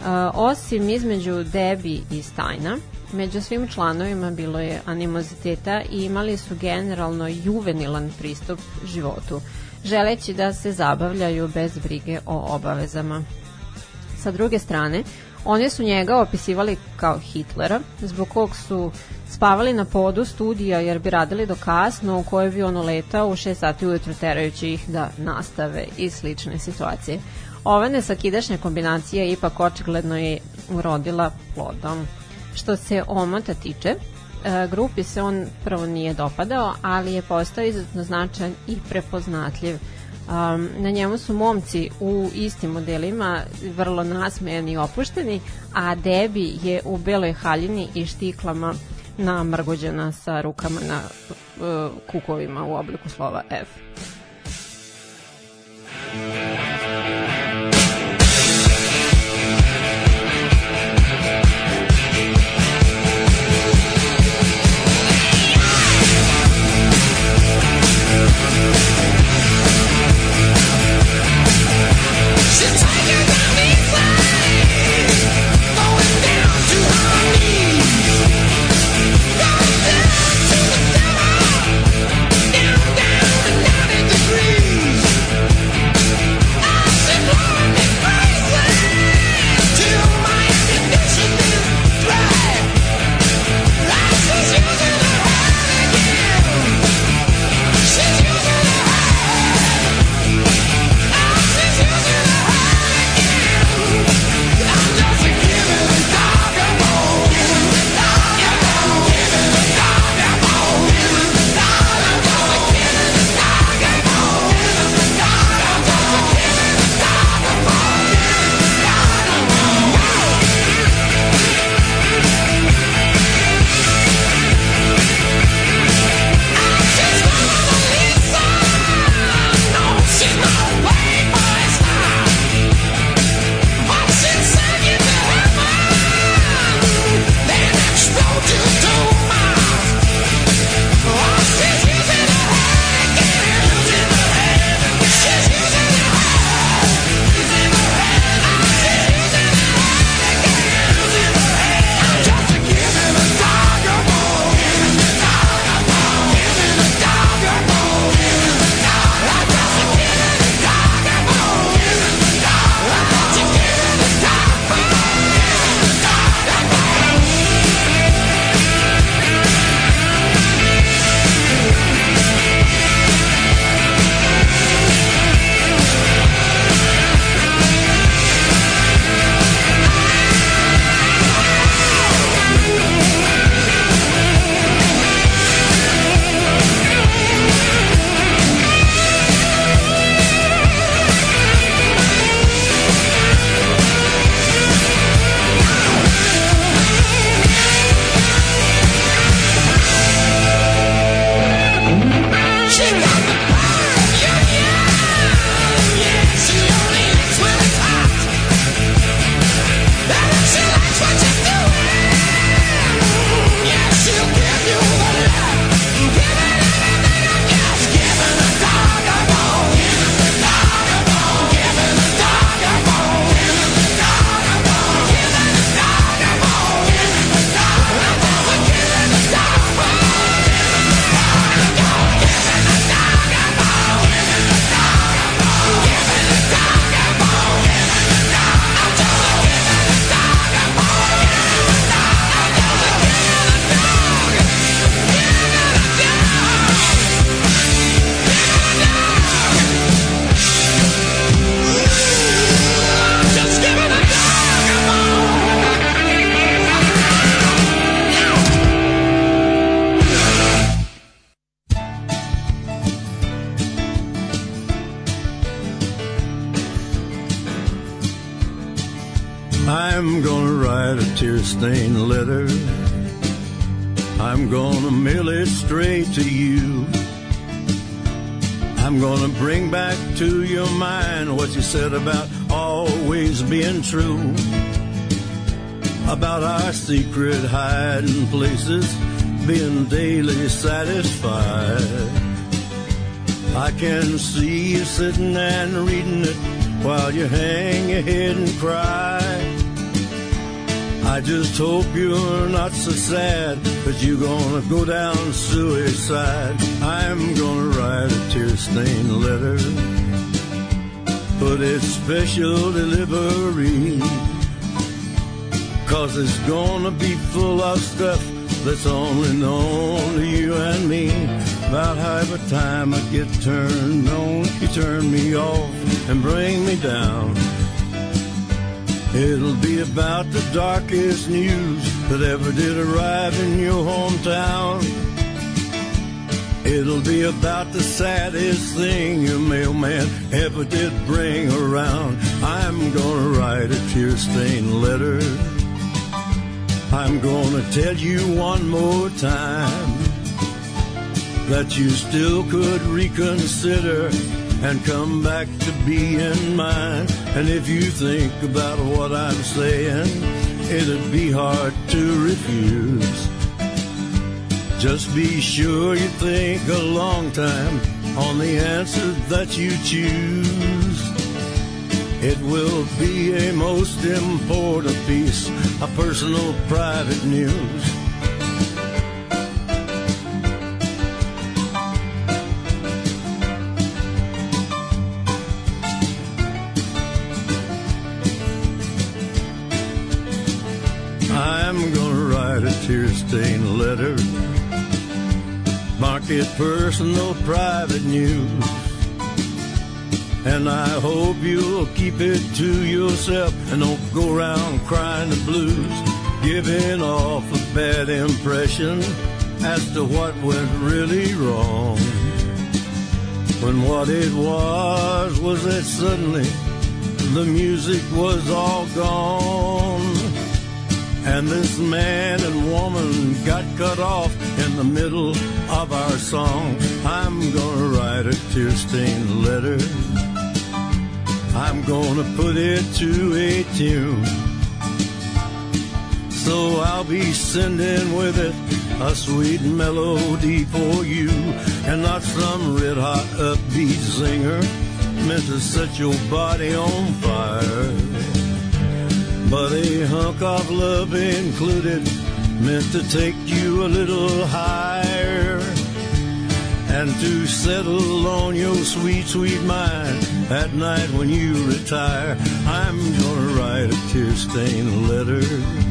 Uh, osim između Debi i Stajna, među svim članovima bilo je animoziteta i imali su generalno juvenilan pristup životu, želeći da se zabavljaju bez brige o obavezama. Sa druge strane, oni su njega opisivali kao Hitlera, zbog kog su spavali na podu studija jer bi radili do kasno u kojoj bi on uletao u 6 sati ujutru terajući ih da nastave i slične situacije. Ova nesakidašnja kombinacija ipak očigledno je urodila plodom. Što se omota tiče, e, grupi se on prvo nije dopadao, ali je postao izuzetno značajan i prepoznatljiv. Um, na njemu su momci u istim modelima vrlo nasmejani i opušteni, a Debi je u beloj haljini i štiklama namrgođena sa rukama na uh, kukovima u obliku slova F. Down, down, tear-stained letter. I'm gonna mail it straight to you. I'm gonna bring back to your mind what you said about always being true. About our secret hiding places being daily satisfied. I can see you sitting and reading it while you hang your head and cry. I just hope you're not so sad that you're gonna go down suicide. I'm gonna write a tear-stained letter, put it special delivery. Cause it's gonna be full of stuff that's only known to you and me. About half the time I get turned on, you turn me off and bring me down. It'll be about the darkest news that ever did arrive in your hometown. It'll be about the saddest thing your mailman ever did bring around. I'm gonna write a tear-stained letter. I'm gonna tell you one more time that you still could reconsider and come back to being mine. And if you think about what I'm saying, it'd be hard to refuse. Just be sure you think a long time on the answer that you choose. It will be a most important piece of personal private news. Tear-stained letter, mark it personal private news. And I hope you'll keep it to yourself and don't go around crying the blues, giving off a bad impression as to what went really wrong. When what it was was that suddenly the music was all gone. And this man and woman got cut off in the middle of our song. I'm gonna write a tear-stained letter. I'm gonna put it to a tune. So I'll be sending with it a sweet melody for you, and not some red hot upbeat singer meant to set your body on fire. But a hunk of love included, meant to take you a little higher. And to settle on your sweet, sweet mind at night when you retire. I'm gonna write a tear-stained letter.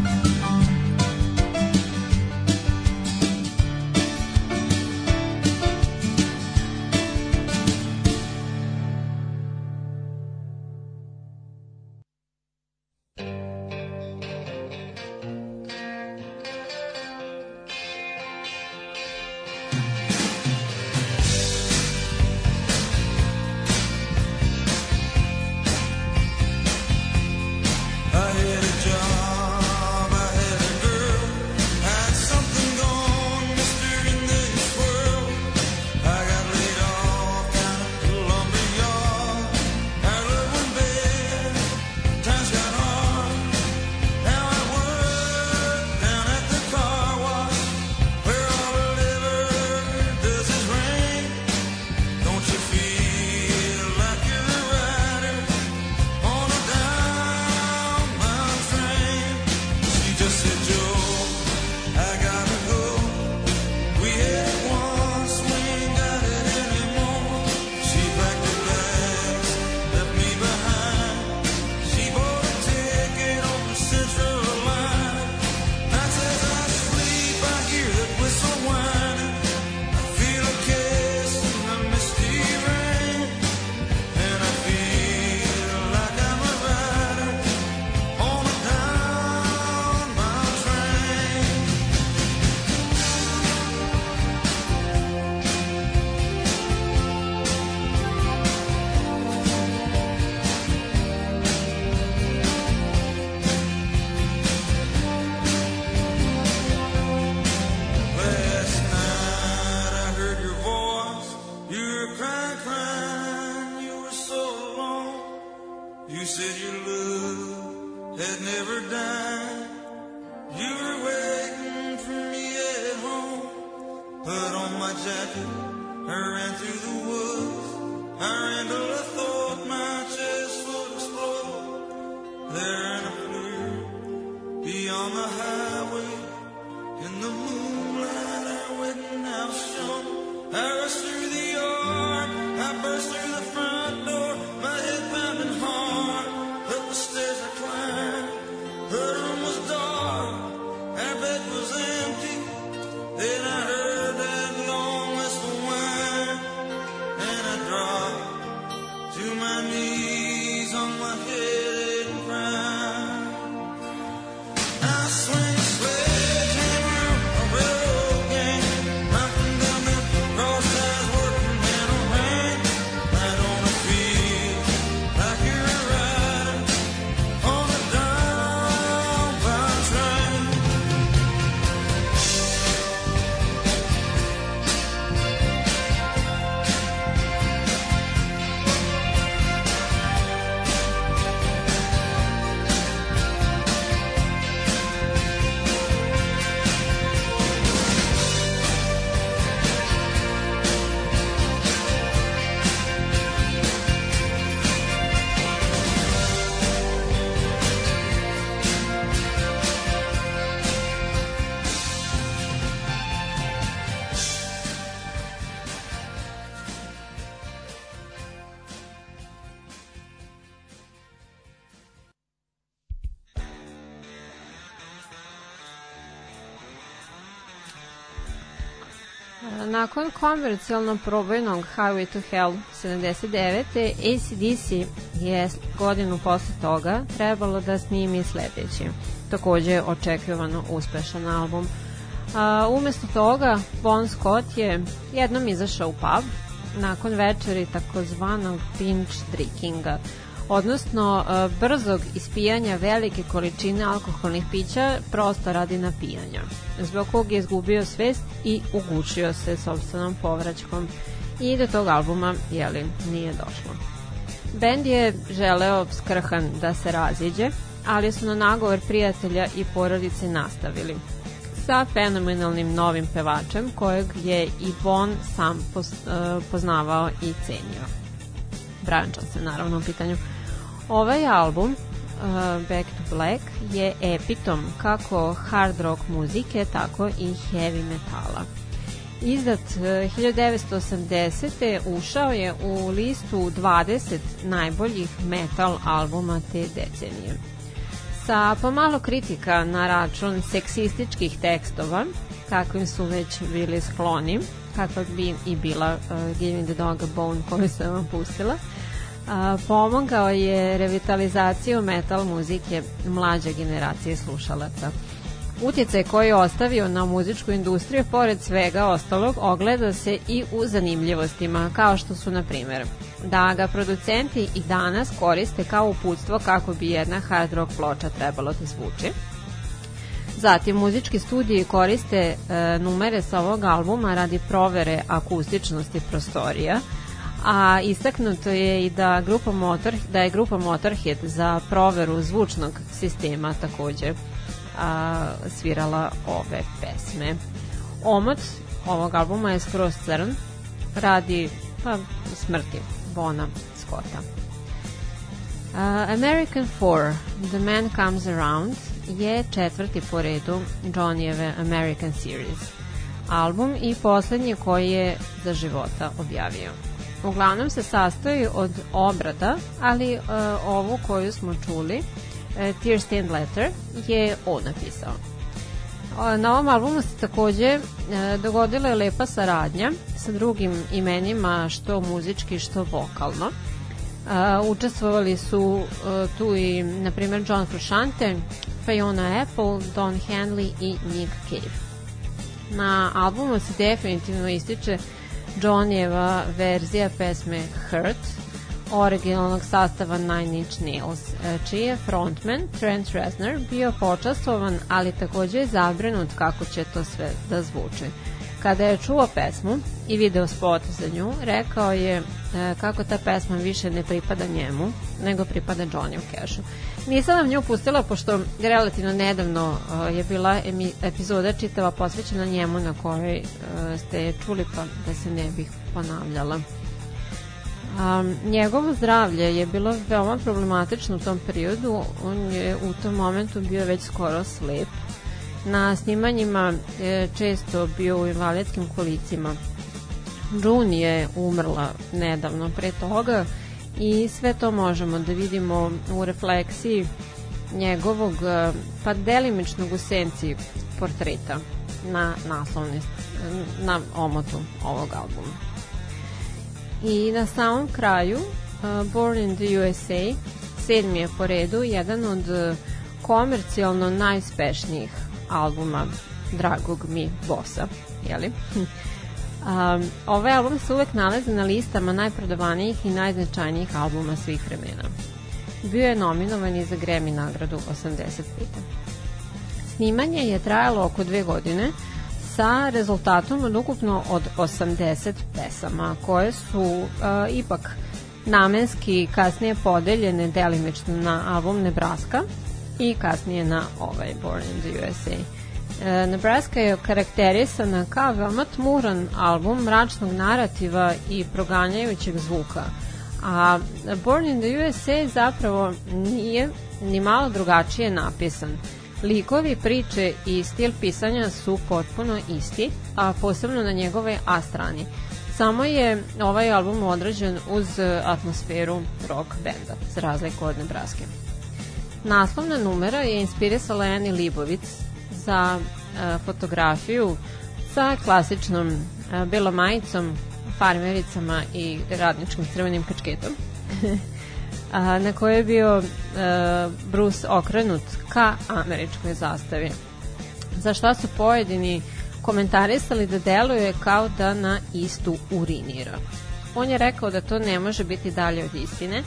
Said your love had never Nakon komercijalno probojnog Highway to Hell 79. ACDC je godinu posle toga trebalo da snimi sledeći, takođe očekivano uspešan album. A, umesto toga, Bon Scott je jednom izašao u pub nakon večeri takozvanog binge drinkinga, odnosno a, brzog ispijanja velike količine alkoholnih pića prosto radi napijanja, zbog kog je izgubio svest i ugušio se sobstvenom povraćkom i do tog albuma, jeli, nije došlo. Bend je želeo skrhan da se raziđe, ali su na nagovor prijatelja i porodice nastavili sa fenomenalnim novim pevačem kojeg je i Bon sam uh, poznavao i cenio. Brian Johnson naravno u pitanju. Ovaj album uh, Back to Black je epitom kako hard rock muzike, tako i heavy metala. Izdat uh, 1980. ušao je u listu 20 najboljih metal albuma te decenije. Sa pomalo kritika na račun seksističkih tekstova, kakvim su već bili skloni, kakva bi i bila uh, Giving the Dog a Bone koju sam vam pustila, a, pomogao je revitalizaciju metal muzike mlađe generacije slušalaca. Utjecaj koji je ostavio na muzičku industriju, pored svega ostalog, ogleda se i u zanimljivostima, kao što su, na primjer, da ga producenti i danas koriste kao uputstvo kako bi jedna hard rock ploča trebalo da zvuči. Zatim, muzički studiji koriste e, numere sa ovog albuma radi provere akustičnosti prostorija, a istaknuto je i da grupa Motor, da je grupa Motorhead za proveru zvučnog sistema takođe a, svirala ove pesme. Omot ovog albuma je skroz crn, radi pa, smrti Bona Scotta. Uh, American 4, The Man Comes Around, je četvrti po redu Johnnyjeve American Series album i poslednji koji je za života objavio. Uglavnom se sastoji od obrada, ali uh, ovu koju smo čuli, uh, Tear Stained Letter, je on napisao. Na ovom albumu se takođe e, dogodila je lepa saradnja sa drugim imenima što muzički što vokalno. E, učestvovali su e, tu i na primjer John Frusciante, Fiona Apple, Don Henley i Nick Cave. Na albumu se definitivno ističe Johnnyjeva verzija pesme Hurt, originalnog sastava Nine Inch Nails, e, čiji je frontman Trent Reznor bio počastovan, ali takođe je zabrinut kako će to sve da zvuči. Kada je čuo pesmu i video spot za nju, rekao je e, kako ta pesma više ne pripada njemu, nego pripada Johnny Cashu. Nisam vam nju pustila, pošto relativno nedavno e, je bila epizoda čitava posvećena njemu na kojoj e, ste čuli, pa da se ne bih ponavljala. Um, njegovo zdravlje je bilo veoma problematično u tom periodu. On je u tom momentu bio već skoro slep. Na snimanjima je često bio u invalidskim kolicima. June je umrla nedavno pre toga i sve to možemo da vidimo u refleksiji njegovog, eh, pa delimičnog u senci portreta na naslovne, na omotu ovog albuma. I na samom kraju uh, Born in the USA sedmi je po redu jedan od uh, komercijalno najspešnijih albuma dragog mi bosa, jeli? Um, ovaj album se uvek nalazi na listama najprodavanijih i najznačajnijih albuma svih vremena. Bio je nominovan i za Grammy nagradu 85. Snimanje je trajalo oko dve godine, sa rezultatom od ukupno od 80 pesama koje su uh, ipak namenski kasnije podeljene delimično na album Nebraska i kasnije na ovaj Born in the USA. E, Nebraska je karakterisana kao veoma tmuran album mračnog narativa i proganjajućeg zvuka. A Born in the USA zapravo nije ni malo drugačije napisan. Likovi, priče i stil pisanja su potpuno isti, a posebno na njegove A strani. Samo je ovaj album odrađen uz atmosferu rock benda, za razliku od Nebraske. Naslovna numera je inspirisala Annie Libovic za e, fotografiju sa klasičnom e, belom majicom, farmericama i radničkim crvenim kačketom. a, na kojoj je bio e, Bruce okrenut ka američkoj zastavi. Za šta su pojedini komentarisali da deluje kao da na istu urinira. On je rekao da to ne može biti dalje od istine,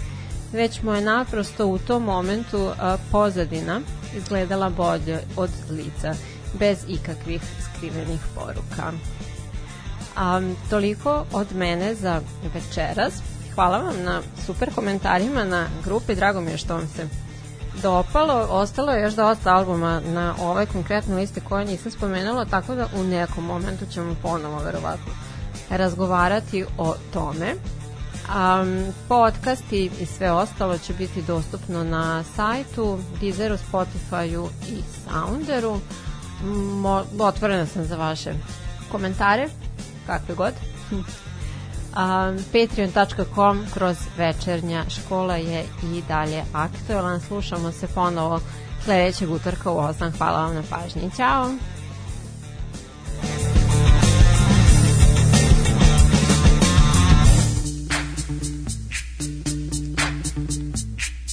već mu je naprosto u tom momentu pozadina izgledala bolje od lica, bez ikakvih skrivenih poruka. A, toliko od mene za večeras. Hvala vam na super komentarima na grupi, drago mi je što vam se dopalo. Ostalo je još dosta albuma na ovoj konkretnoj listi koje nisam spomenula, tako da u nekom momentu ćemo ponovo verovatno razgovarati o tome. Um, podcasti i sve ostalo će biti dostupno na sajtu, Deezeru, Spotifyu i Sounderu. Mo, otvorena sam za vaše komentare, kakve god. um, patreon.com kroz večernja škola je i dalje aktualan. Slušamo se ponovo sledećeg utorka u 8. Hvala vam na pažnji. Ćao!